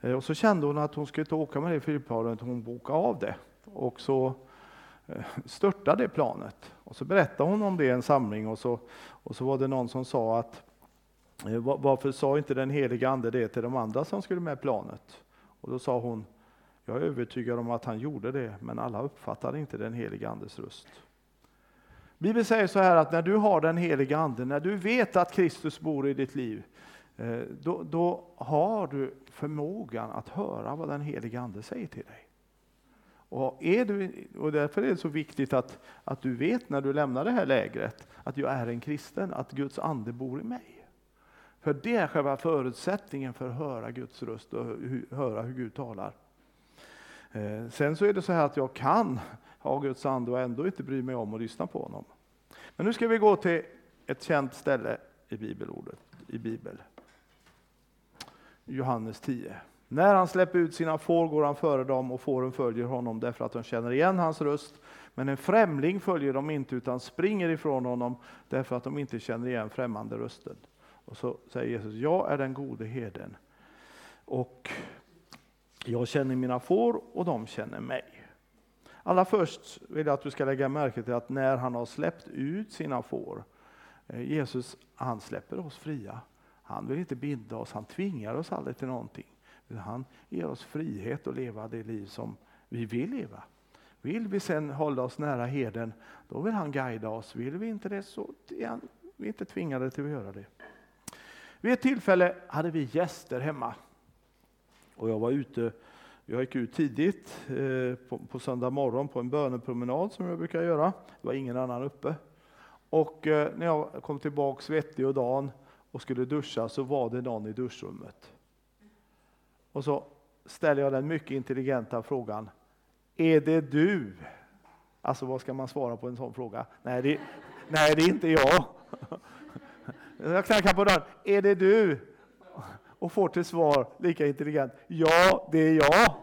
Eh, och så kände hon att hon skulle inte åka med det flygplanet, hon bokade av det. Och så Eh, störta det planet. Och så berättade hon om det i en samling och så, och så var det någon som sa att eh, varför sa inte den heliga ande det till de andra som skulle med planet? Och då sa hon, jag är övertygad om att han gjorde det, men alla uppfattade inte den heliga andes röst. Bibeln säger så här att när du har den heliga ande, när du vet att Kristus bor i ditt liv, eh, då, då har du förmågan att höra vad den heliga ande säger till dig. Och, är du, och därför är det så viktigt att, att du vet när du lämnar det här lägret att jag är en kristen, att Guds ande bor i mig. För det är själva förutsättningen för att höra Guds röst och höra hur Gud talar. Eh, sen så är det så här att jag kan ha Guds ande och ändå inte bry mig om att lyssna på honom. Men nu ska vi gå till ett känt ställe i bibelordet, i Bibel. Johannes 10. När han släpper ut sina får går han före dem och fåren följer honom därför att de känner igen hans röst. Men en främling följer dem inte utan springer ifrån honom därför att de inte känner igen främmande rösten. Och så säger Jesus, jag är den gode herden och jag känner mina får och de känner mig. Allra först vill jag att du ska lägga märke till att när han har släppt ut sina får, eh, Jesus han släpper oss fria. Han vill inte binda oss, han tvingar oss aldrig till någonting. Han ger oss frihet att leva det liv som vi vill leva. Vill vi sen hålla oss nära heden, då vill han guida oss. Vill vi inte det så är vi inte tvingade till att göra det. Vid ett tillfälle hade vi gäster hemma. Och jag var ute, jag gick ut tidigt eh, på, på söndag morgon på en bönepromenad som jag brukar göra. Det var ingen annan uppe. Och eh, när jag kom tillbaka svettig och dan och skulle duscha så var det någon i duschrummet. Och så ställer jag den mycket intelligenta frågan. Är det du? Alltså vad ska man svara på en sån fråga? Nej, det, nej, det är inte jag. Jag knackar på dörren. Är det du? Och får till svar lika intelligent. Ja, det är jag.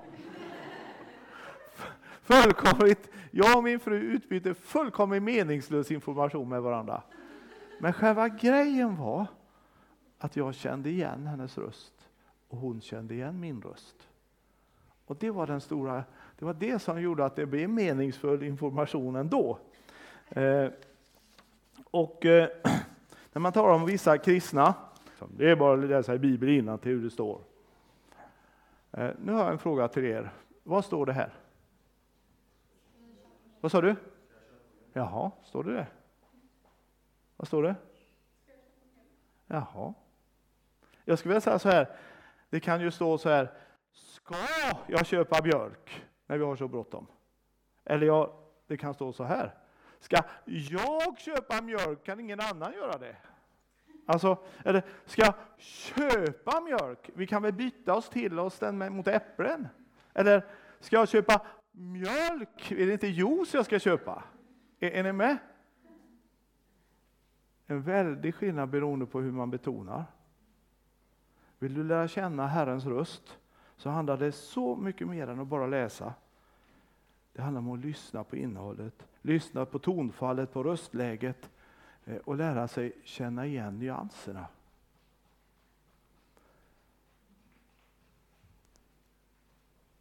Fullkomligt. Jag och min fru utbyter fullkomligt meningslös information med varandra. Men själva grejen var att jag kände igen hennes röst och hon kände igen min röst. Och det var den stora, det var det som gjorde att det blev meningsfull information ändå. Eh, och eh, när man talar om vissa kristna, det är bara att läsa i Bibeln till hur det står. Eh, nu har jag en fråga till er. Vad står det här? Vad sa du? Jaha, står det det? Vad står det? Jaha. Jag skulle vilja säga så här, det kan ju stå så här, ska jag köpa mjölk när vi har så bråttom? Eller ja, det kan stå så här, ska jag köpa mjölk, kan ingen annan göra det? Alltså, eller ska jag köpa mjölk? Vi kan väl byta oss till oss den mot äpplen? Eller ska jag köpa mjölk? Är det inte juice jag ska köpa? Är, är ni med? En väldig skillnad beroende på hur man betonar. Vill du lära känna Herrens röst så handlar det så mycket mer än att bara läsa. Det handlar om att lyssna på innehållet, lyssna på tonfallet, på röstläget eh, och lära sig känna igen nyanserna.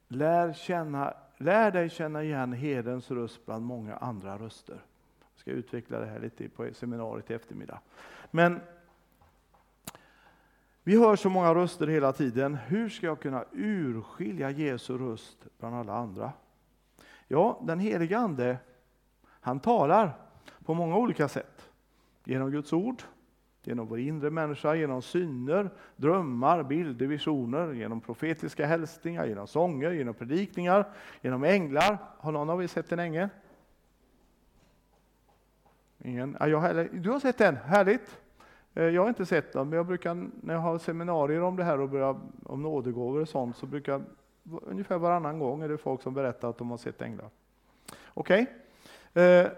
Lär, känna, lär dig känna igen herdens röst bland många andra röster. Jag ska utveckla det här lite på seminariet i eftermiddag. Men vi hör så många röster hela tiden. Hur ska jag kunna urskilja Jesu röst bland alla andra? Ja, den helige Ande, han talar på många olika sätt. Genom Guds ord, genom vår inre människa, genom syner, drömmar, bilder, visioner, genom profetiska hälsningar, genom sånger, genom predikningar, genom änglar. Har någon av er sett en ängel? Ingen? Ja, jag, du har sett en, härligt! Eh, jag har inte sett dem, men jag brukar, när jag har seminarier om det här och börjar, om nådegåvor och sånt, så brukar ungefär varannan gång är det folk som berättar att de har sett änglar. Okej? Okay. Eh,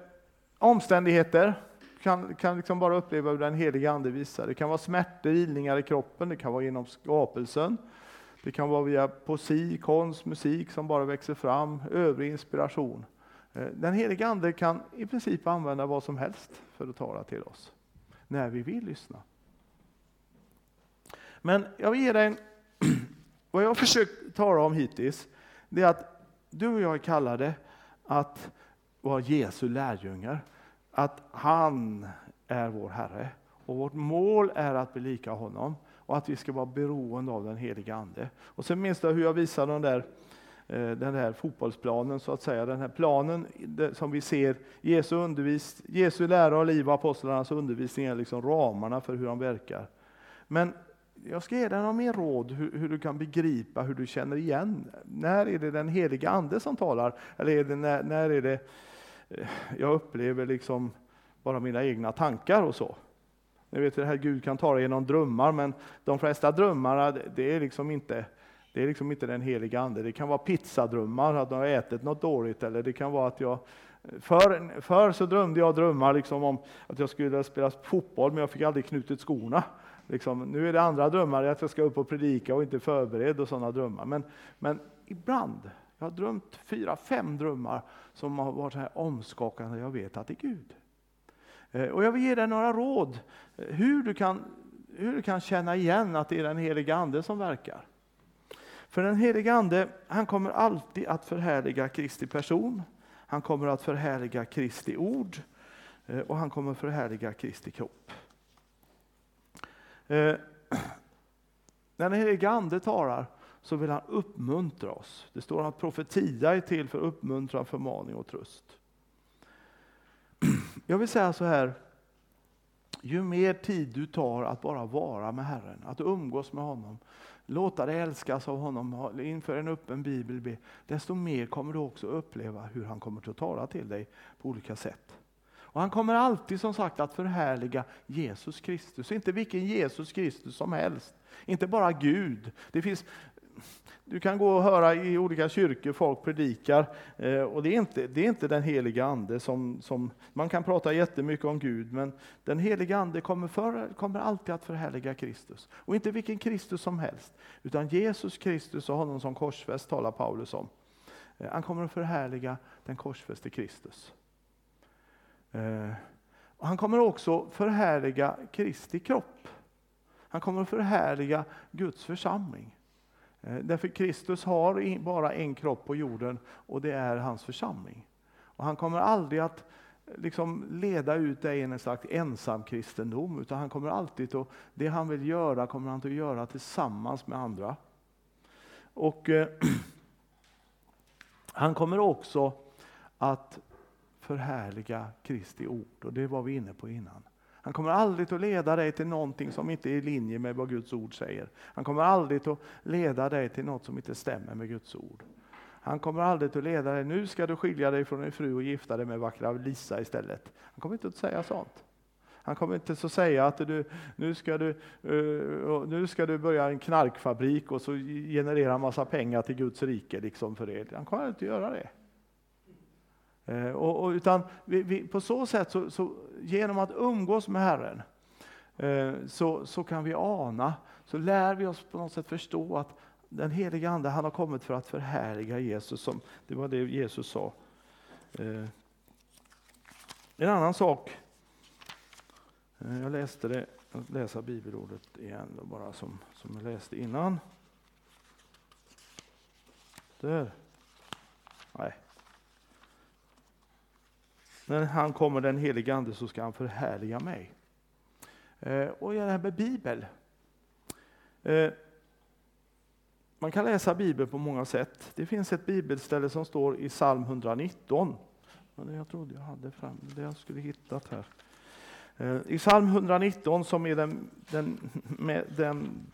omständigheter kan, kan liksom bara uppleva hur den heliga Ande visar. Det kan vara smärtor, ilningar i kroppen, det kan vara genom skapelsen, det kan vara via poesi, konst, musik som bara växer fram, övrig inspiration. Eh, den heliga Ande kan i princip använda vad som helst för att tala till oss när vi vill lyssna. Men jag vill ge dig en, vad jag har försökt tala om hittills, det är att du och jag är kallade att vara Jesu lärjungar. Att han är vår Herre. Och vårt mål är att bli lika honom och att vi ska vara beroende av den heliga Ande. Och sen minns du hur jag visade de där Eh, den här fotbollsplanen, så att säga. Den här planen som vi ser, Jesu, undervis, Jesu lära och liv och apostlarnas undervisning är liksom ramarna för hur de verkar. Men jag ska ge dig några mer råd hur, hur, du kan begripa, hur du känner igen. När är det den heliga Ande som talar? Eller är det när, när är det eh, jag upplever liksom bara mina egna tankar och så? Ni vet det här Gud kan tala genom drömmar, men de flesta drömmarna, det är liksom inte det är liksom inte den heliga Ande. Det kan vara pizzadrömmar, att jag har ätit något dåligt, eller det kan vara att jag Förr, för så drömde jag drömmar liksom om att jag skulle spela fotboll, men jag fick aldrig knutit skorna. Liksom, nu är det andra drömmar, att jag ska upp och predika och inte förberedd och sådana drömmar. Men, men ibland, jag har drömt fyra, fem drömmar som har varit så här omskakande, jag vet att det är Gud. Eh, och jag vill ge dig några råd eh, hur du kan, hur du kan känna igen att det är den heliga Ande som verkar. För den helige Ande, han kommer alltid att förhärliga Kristi person. Han kommer att förhärliga Kristi ord eh, och han kommer förhärliga Kristi kropp. Eh, när den helige Ande talar så vill han uppmuntra oss. Det står att profetia är till för uppmuntran, förmaning och tröst. Jag vill säga så här, ju mer tid du tar att bara vara med Herren, att umgås med honom, låta dig älskas av honom, inför en öppen bibel be, desto mer kommer du också uppleva hur han kommer att tala till dig på olika sätt. Och han kommer alltid som sagt att förhärliga Jesus Kristus, inte vilken Jesus Kristus som helst. Inte bara Gud. Det finns du kan gå och höra i olika kyrkor folk predikar eh, och det är inte, det är inte den heliga ande som, som, man kan prata jättemycket om Gud men den heliga ande kommer, för, kommer alltid att förhärliga Kristus. Och inte vilken Kristus som helst utan Jesus Kristus och honom som korsfäst talar Paulus om. Eh, han kommer att förhärliga den korsfäste Kristus. Eh, han kommer också förhärliga Kristi kropp. Han kommer att förhärliga Guds församling. Eh, därför Kristus har bara en kropp på jorden och det är hans församling. Och han kommer aldrig att eh, liksom leda ut dig i en slags ensamkristendom, utan han kommer alltid att, det han vill göra kommer han att göra tillsammans med andra. Och eh, Han kommer också att förhärliga Kristi ord, och det var vi inne på innan. Han kommer aldrig att leda dig till någonting som inte är i linje med vad Guds ord säger. Han kommer aldrig att leda dig till något som inte stämmer med Guds ord. Han kommer aldrig att leda dig, nu ska du skilja dig från din fru och gifta dig med vackra Lisa istället. Han kommer inte att säga sånt. Han kommer inte att säga att du, nu, ska du, uh, nu ska du börja en knarkfabrik och så generera massa pengar till Guds rike. Liksom för det. Han kommer inte att göra det. Eh, och, och, utan vi, vi, på så sätt, så, så, genom att umgås med Herren, eh, så, så kan vi ana, så lär vi oss på något sätt förstå att den heliga Ande han har kommit för att förhärliga Jesus. Som, det var det Jesus sa. Eh, en annan sak Eh, jag läste det, jag läser bibelordet igen då bara som, som jag läste innan. Där. Nej. När han kommer den helige Ande så ska han förhärliga mig. Eh, och det här med Bibel. Eh, man kan läsa Bibeln på många sätt. Det finns ett bibelställe som står i psalm 119. Jag trodde jag hade fram det jag skulle hittat här. Eh, I psalm 119 som är den, den, den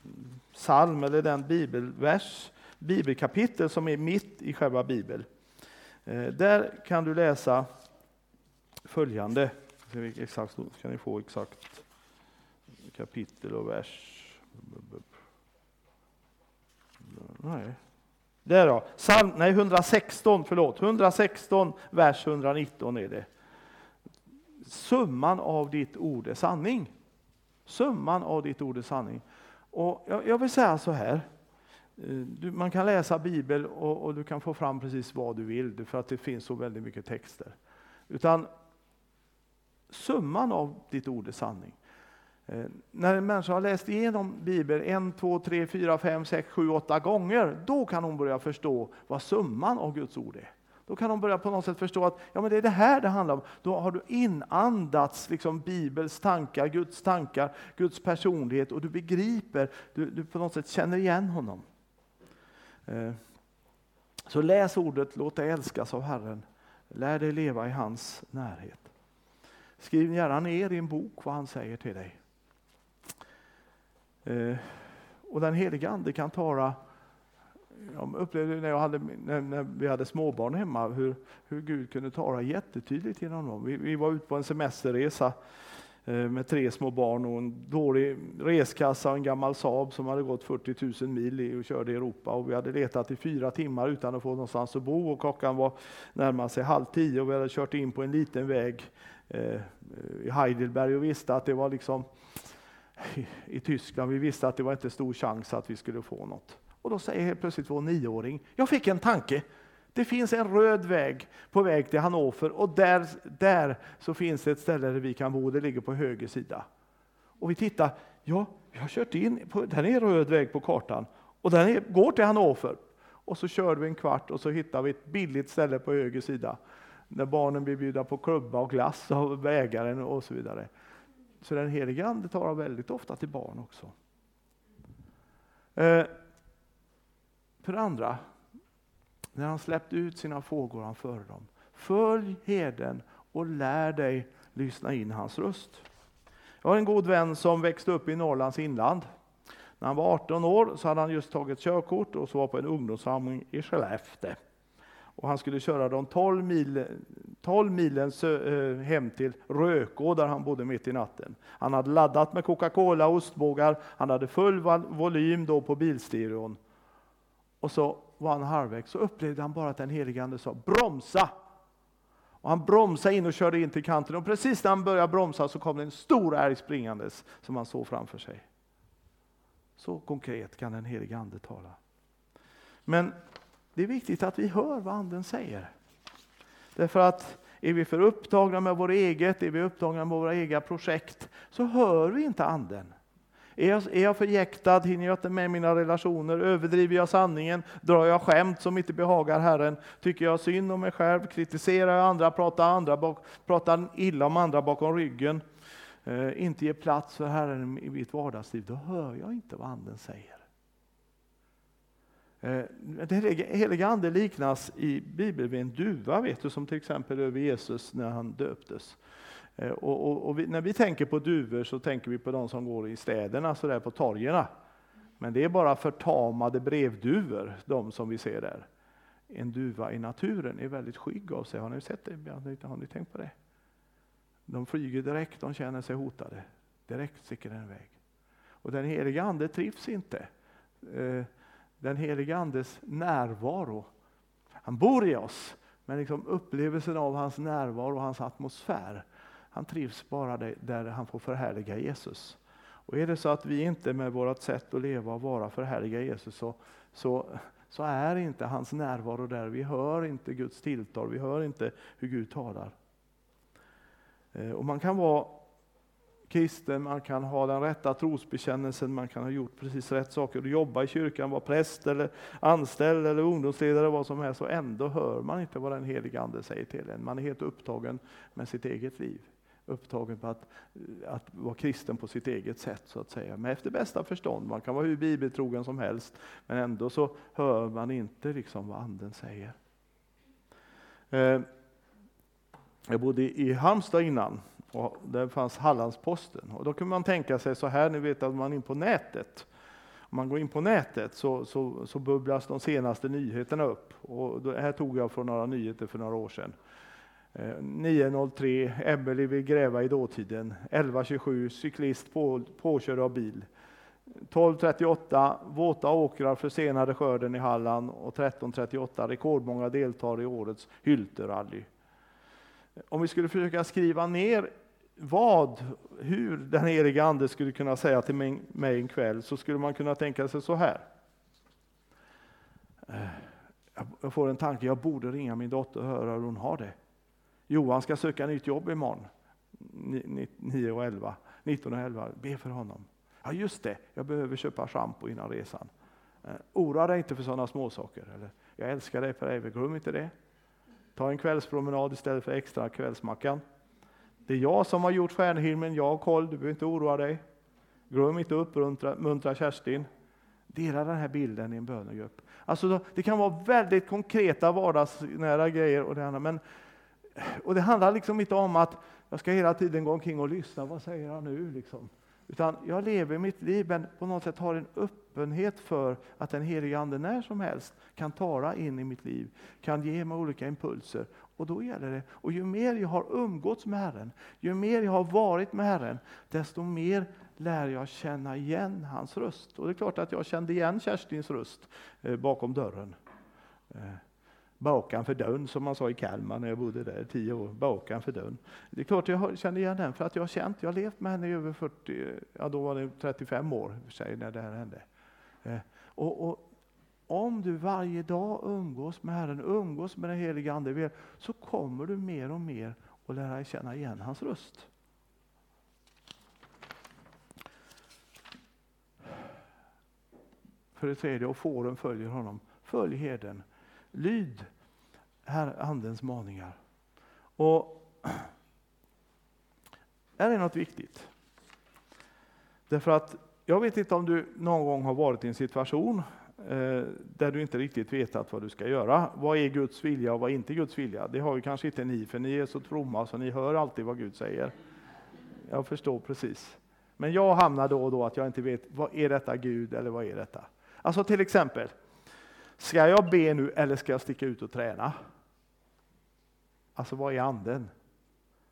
psalm eller den bibelvers, bibelkapitel som är mitt i själva bibeln. Eh, där kan du läsa följande. Exakt, ska ni få exakt kapitel och vers. Nej. Där då. Psalm, nej, 116, förlåt. 116, vers 119 är det summan av ditt ord är sanning. Summan av ditt ord är sanning. Och jag, jag vill säga så här. Eh, du, man kan läsa Bibeln och, och, du kan få fram precis vad du vill, för att det finns så väldigt mycket texter. Utan summan av ditt ord är sanning. Eh, när en människa har läst igenom Bibeln en, två, tre, fyra, fem, sex, sju, åtta gånger, då kan hon börja förstå vad summan av Guds ord är. Då kan hon börja på något sätt förstå att ja, men det är det här det handlar om. Då har du inandats liksom Bibels tankar, Guds tankar, Guds personlighet och du begriper, du, du på något sätt känner igen honom. Eh, så läs ordet, låt dig älskas av Herren. Lär dig leva i hans närhet. Skriv gärna ner i en bok vad han säger till dig. Eh, och den heliga Ande kan tala jag upplevde när, jag hade, när, när, vi hade småbarn hemma hur, hur Gud kunde tala jättetydligt genom dem. Vi, vi var ute på en semesterresa eh, med tre små barn och en dålig reskassa och en gammal Saab som hade gått 40 000 mil och körde i Europa. Och vi hade letat i fyra timmar utan att få någonstans att bo och klockan var närmare sig halv tio och vi hade kört in på en liten väg Eh, i Heidelberg och visste att det var liksom i Tyskland. Vi visste att det var inte stor chans att vi skulle få något. Och då säger helt plötsligt vår nioåring, jag fick en tanke. Det finns en röd väg på väg till Hannover och där, där så finns det ett ställe där vi kan bo, det ligger på höger sida. Och vi tittar, ja, vi har kört in, på, den är röd väg på kartan och den är, går till Hannover. Och så kör vi en kvart och så hittar vi ett billigt ställe på höger sida när barnen blir bjudna på klubba och glass av ägaren och så vidare. Så den helige Ande talar väldigt ofta till barn också. Eh, för det andra, när han släppte ut sina fågor han före dem. Följ herden och lär dig lyssna in hans röst. Jag har en god vän som växte upp i Norrlands inland. När han var 18 år så hade han just tagit körkort och så var på en ungdomssamling i Skellefteå. Och han skulle köra de 12, mil, 12 milen eh, hem till Rökå där han bodde mitt i natten. Han hade laddat med Coca-Cola och ostbågar, han hade full volym då på bilstereon. Och så var han halvvägs så upplevde han bara att den helige Ande sa bromsa! Och han bromsade in och körde in till kanten och precis när han började bromsa så kom det en stor älg springandes som han såg framför sig. Så konkret kan den helige Ande tala. Men det är viktigt att vi hör vad Anden säger. Därför att är vi för upptagna med vårt eget, är vi upptagna med våra egna projekt, så hör vi inte Anden. Är jag, är jag förjäktad, hinner jag inte med mina relationer, överdriver jag sanningen, drar jag skämt som inte behagar Herren, tycker jag synd om mig själv, kritiserar jag andra, pratar, andra bak, pratar illa om andra bakom ryggen, eh, inte ger plats för Herren i mitt vardagsliv, då hör jag inte vad Anden säger. Eh, den heliga Ande liknas i Bibeln vid en duva, vet du, som till exempel över Jesus när han döptes. Eh, och, och, och vi, när vi tänker på duvor så tänker vi på de som går i städerna, så där på torgerna. Men det är bara förtamade brevduvor, de som vi ser där. En duva i naturen är väldigt skygg av sig. Har ni sett det? Har ni tänkt på det? De flyger direkt, de känner sig hotade. Direkt sticker den iväg. Och den heliga Ande trivs inte. Eh, den heliga Andes närvaro. Han bor i oss, men liksom upplevelsen av hans närvaro och hans atmosfär, han trivs bara där han får förhärliga Jesus. Och är det så att vi inte med vårt sätt att leva och vara förhärliga Jesus så, så, så är inte hans närvaro där. Vi hör inte Guds tilltal, vi hör inte hur Gud talar. Eh, och man kan vara kristen, man kan ha den rätta trosbekännelsen, man kan ha gjort precis rätt saker, jobba i kyrkan, vara präst eller anställd eller ungdomsledare, vad som helst, och ändå hör man inte vad den helige Ande säger till en. Man är helt upptagen med sitt eget liv. Upptagen på att, att vara kristen på sitt eget sätt, så att säga. Men efter bästa förstånd, man kan vara hur bibeltrogen som helst, men ändå så hör man inte liksom vad Anden säger. Eh, jag bodde i Halmstad innan, och där fanns Hallandsposten. Och då kunde man tänka sig så här, ni vet att man är in på nätet. Om man går in på nätet så, så, så bubblas de senaste nyheterna upp. Och det här tog jag från några nyheter för några år sedan. Eh, 9.03, Emelie vill gräva i dåtiden. 11.27, cyklist på, påkörd av bil. 12.38, våta åkrar försenade skörden i Halland. Och 13.38, rekordmånga deltar i årets Hylterally. Om vi skulle försöka skriva ner vad, hur den helige Ande skulle kunna säga till mig en kväll, så skulle man kunna tänka sig så här. Eh, jag får en tanke, jag borde ringa min dotter och höra hur hon har det. Johan ska söka nytt jobb imorgon, 9 och 11, 19 och 11. Be för honom. Ja just det, jag behöver köpa schampo innan resan. Eh, oroa dig inte för sådana småsaker. Eller, jag älskar dig för evigt, glöm inte det. Ta en kvällspromenad istället för extra kvällsmackan. Det är jag som har gjort stjärnhimlen, jag har koll, du behöver inte oroa dig. Glöm inte att uppmuntra Kerstin. Dela den här bilden i en bönegrupp. Alltså, det kan vara väldigt konkreta vardagsnära grejer. Och det, andra, men, och det handlar liksom inte om att jag ska hela tiden gå omkring och lyssna, vad säger han nu? Liksom. Utan jag lever mitt liv, men på något sätt har en öppenhet för att den helige Ande när som helst kan tala in i mitt liv, kan ge mig olika impulser. Och då gäller det, och ju mer jag har umgåtts med Herren, ju mer jag har varit med Herren, desto mer lär jag känna igen hans röst. Och det är klart att jag kände igen Kerstins röst eh, bakom dörren. Eh, bakan för dörren, som man sa i Kalmar när jag bodde där tio år. Bakan för dörren. Det är klart jag känner igen den, för att jag har känt, jag har levt med henne i över 40, ja då var det 35 år för sig när det här hände. Eh, och, och, om du varje dag umgås med Herren, umgås med den helige Ande, så kommer du mer och mer att lära känna igen hans röst. För det tredje, och fåren följer honom. Följ herden. Lyd herr Andens maningar. Och här är något viktigt. Därför att jag vet inte om du någon gång har varit i en situation Eh, där du inte riktigt vetat vad du ska göra. Vad är Guds vilja och vad är inte Guds vilja? Det har ju kanske inte ni, för ni är så fromma så ni hör alltid vad Gud säger. Jag förstår precis. Men jag hamnar då och då att jag inte vet, vad är detta Gud eller vad är detta? Alltså till exempel, ska jag be nu eller ska jag sticka ut och träna? Alltså vad är anden?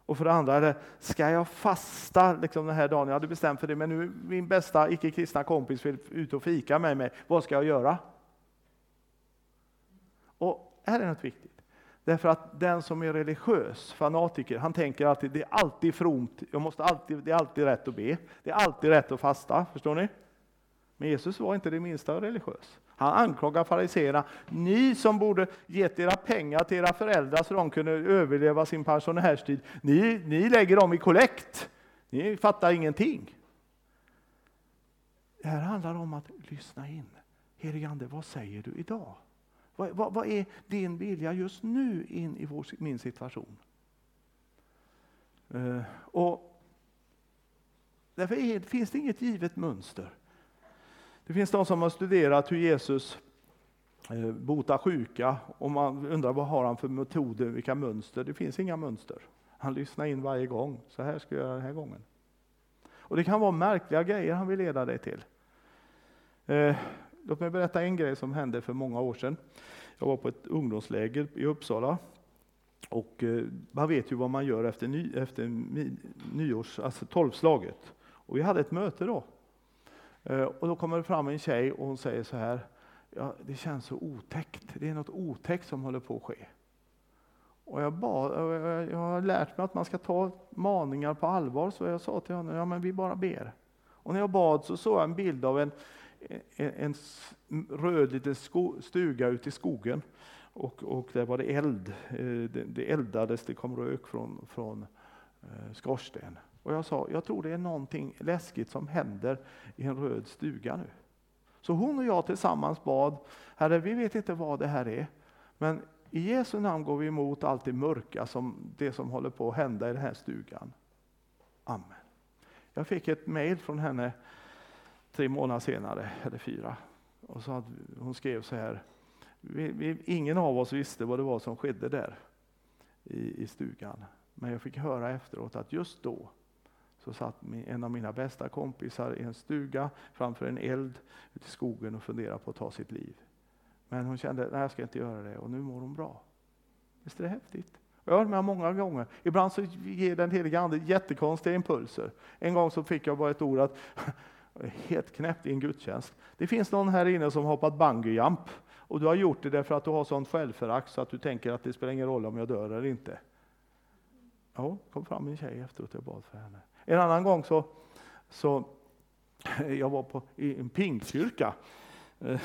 Och för det andra, är det, ska jag fasta liksom den här dagen? Jag hade bestämt för det, men nu min bästa icke-kristna kompis vill ut och fika med mig. Vad ska jag göra? Och här är något viktigt. Därför att den som är religiös, fanatiker, han tänker alltid det är alltid fromt, jag måste alltid, det är alltid rätt att be, det är alltid rätt att fasta. Förstår ni? Men Jesus var inte det minsta religiös. Han anklagar fariseerna. Ni som borde gett era pengar till era föräldrar så de kunde överleva sin pensionärstid. Ni, ni lägger dem i kollekt. Ni fattar ingenting. Det här handlar om att lyssna in. Helige Ande, vad säger du idag? Vad, vad, vad, är din vilja just nu in i vår, min situation? Uh, och därför är, finns det inget givet mönster. Det finns de som har studerat hur Jesus eh, botar sjuka och man undrar vad har han för metoder, vilka mönster? Det finns inga mönster. Han lyssnar in varje gång. Så här ska jag göra den här gången. Och det kan vara märkliga grejer han vill leda dig till. Eh, låt mig berätta en grej som hände för många år sedan. Jag var på ett ungdomsläger i Uppsala. Och eh, man vet ju vad man gör efter, ny, efter nyårs, alltså tolvslaget. Och vi hade ett möte då. Eh, och då kommer det fram en tjej och hon säger så här, ja, det känns så otäckt, det är något otäckt som håller på att ske. Och jag, bad, jag har lärt mig att man ska ta maningar på allvar, så jag sa till honom, ja men vi bara ber. Och när jag bad så såg jag en bild av en, en, en röd liten stuga ute i skogen. Och, och där var det eld, eh, det, det eldades, det kom rök från, från eh, skorsten. Och jag sa, jag tror det är någonting läskigt som händer i en röd stuga nu. Så hon och jag tillsammans bad, Herre vi vet inte vad det här är, men i Jesu namn går vi emot allt det mörka, som det som håller på att hända i den här stugan. Amen. Jag fick ett mejl från henne tre månader senare, eller fyra. Och så hon skrev så här, vi, vi, ingen av oss visste vad det var som skedde där i, i stugan. Men jag fick höra efteråt att just då så satt en av mina bästa kompisar i en stuga framför en eld ute i skogen och funderade på att ta sitt liv. Men hon kände, nej jag ska inte göra det och nu mår hon bra. Visst är det häftigt? Jag har varit med många gånger. Ibland så ger den helige Ande jättekonstiga impulser. En gång så fick jag bara ett ord att helt knäppt i en gudstjänst. Det finns någon här inne som hoppat bungyjump och du har gjort det därför att du har sånt självförakt så att du tänker att det spelar ingen roll om jag dör eller inte. Ja, kom fram en tjej efteråt och jag bad för henne. En annan gång så, så jag var på, i en pingstkyrka. Eh,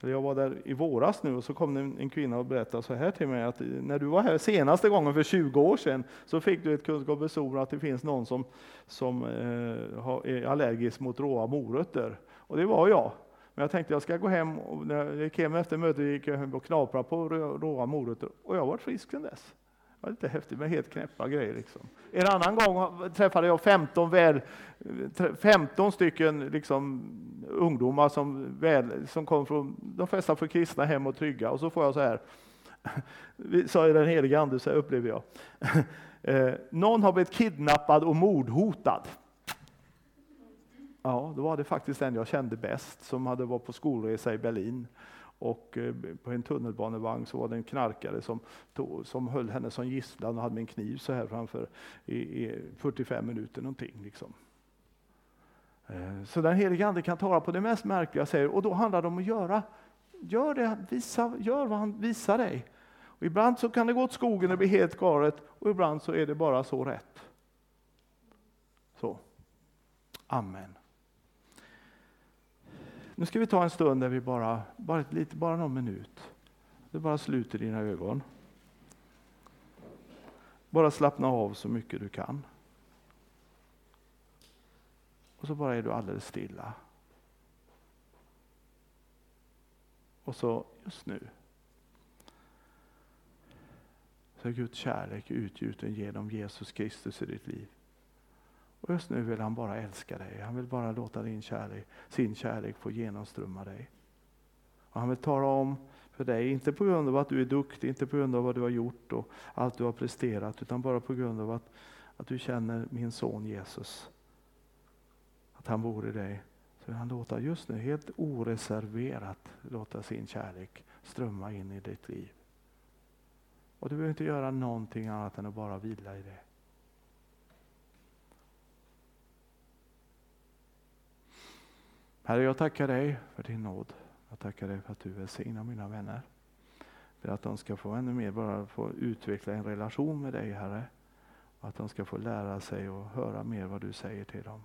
jag var där i våras nu och så kom en, en kvinna och berättade så här till mig att eh, när du var här senaste gången för 20 år sedan så fick du ett kunskapens ord att det finns någon som, som eh, är allergisk mot råa morötter. Och det var jag. Men jag tänkte jag ska gå hem och när jag gick hem efter mötet gick jag hem och knaprade på råa morötter och jag har varit frisk sedan dess var lite häftigt med helt knäppa grejer. Liksom. En annan gång träffade jag 15, väl, 15 stycken liksom, ungdomar som, väl, som kom från, de flesta från kristna hem och trygga. Och så får jag så här, sa den helige Ande, så här upplever jag. Eh, någon har blivit kidnappad och mordhotad. Ja, då var det faktiskt den jag kände bäst som hade varit på skolresa i Berlin. Och eh, på en tunnelbanevagn så var det en knarkare som, tog, som höll henne som gisslan och hade med en kniv så här framför i, i 45 minuter någonting. Liksom. Eh, så den helige Ande kan tala på det mest märkliga säger och då handlar det om att göra. Gör det, visa, gör vad han visar dig. Och ibland så kan det gå åt skogen och bli helt galet och ibland så är det bara så rätt. Så. Amen. Nu ska vi ta en stund där vi bara, bara, lite, bara någon minut. Du bara sluter dina ögon. Bara slappna av så mycket du kan. Och så bara är du alldeles stilla. Och så just nu så är Guds kärlek utgjuten genom Jesus Kristus i ditt liv. Och just nu vill han bara älska dig. Han vill bara låta din kärlek, sin kärlek få genomströmma dig. Och han vill tala om för dig, inte på grund av att du är duktig, inte på grund av vad du har gjort och allt du har presterat, utan bara på grund av att, att du känner min son Jesus. Att han bor i dig, så vill han låta just nu helt oreserverat låta sin kärlek strömma in i ditt liv. Och du behöver inte göra någonting annat än att bara vila i det. Herre, jag tackar dig för din nåd. Jag tackar dig för att du välsignar mina vänner. För att de ska få ännu mer bara få utveckla en relation med dig, Herre. Och att de ska få lära sig och höra mer vad du säger till dem.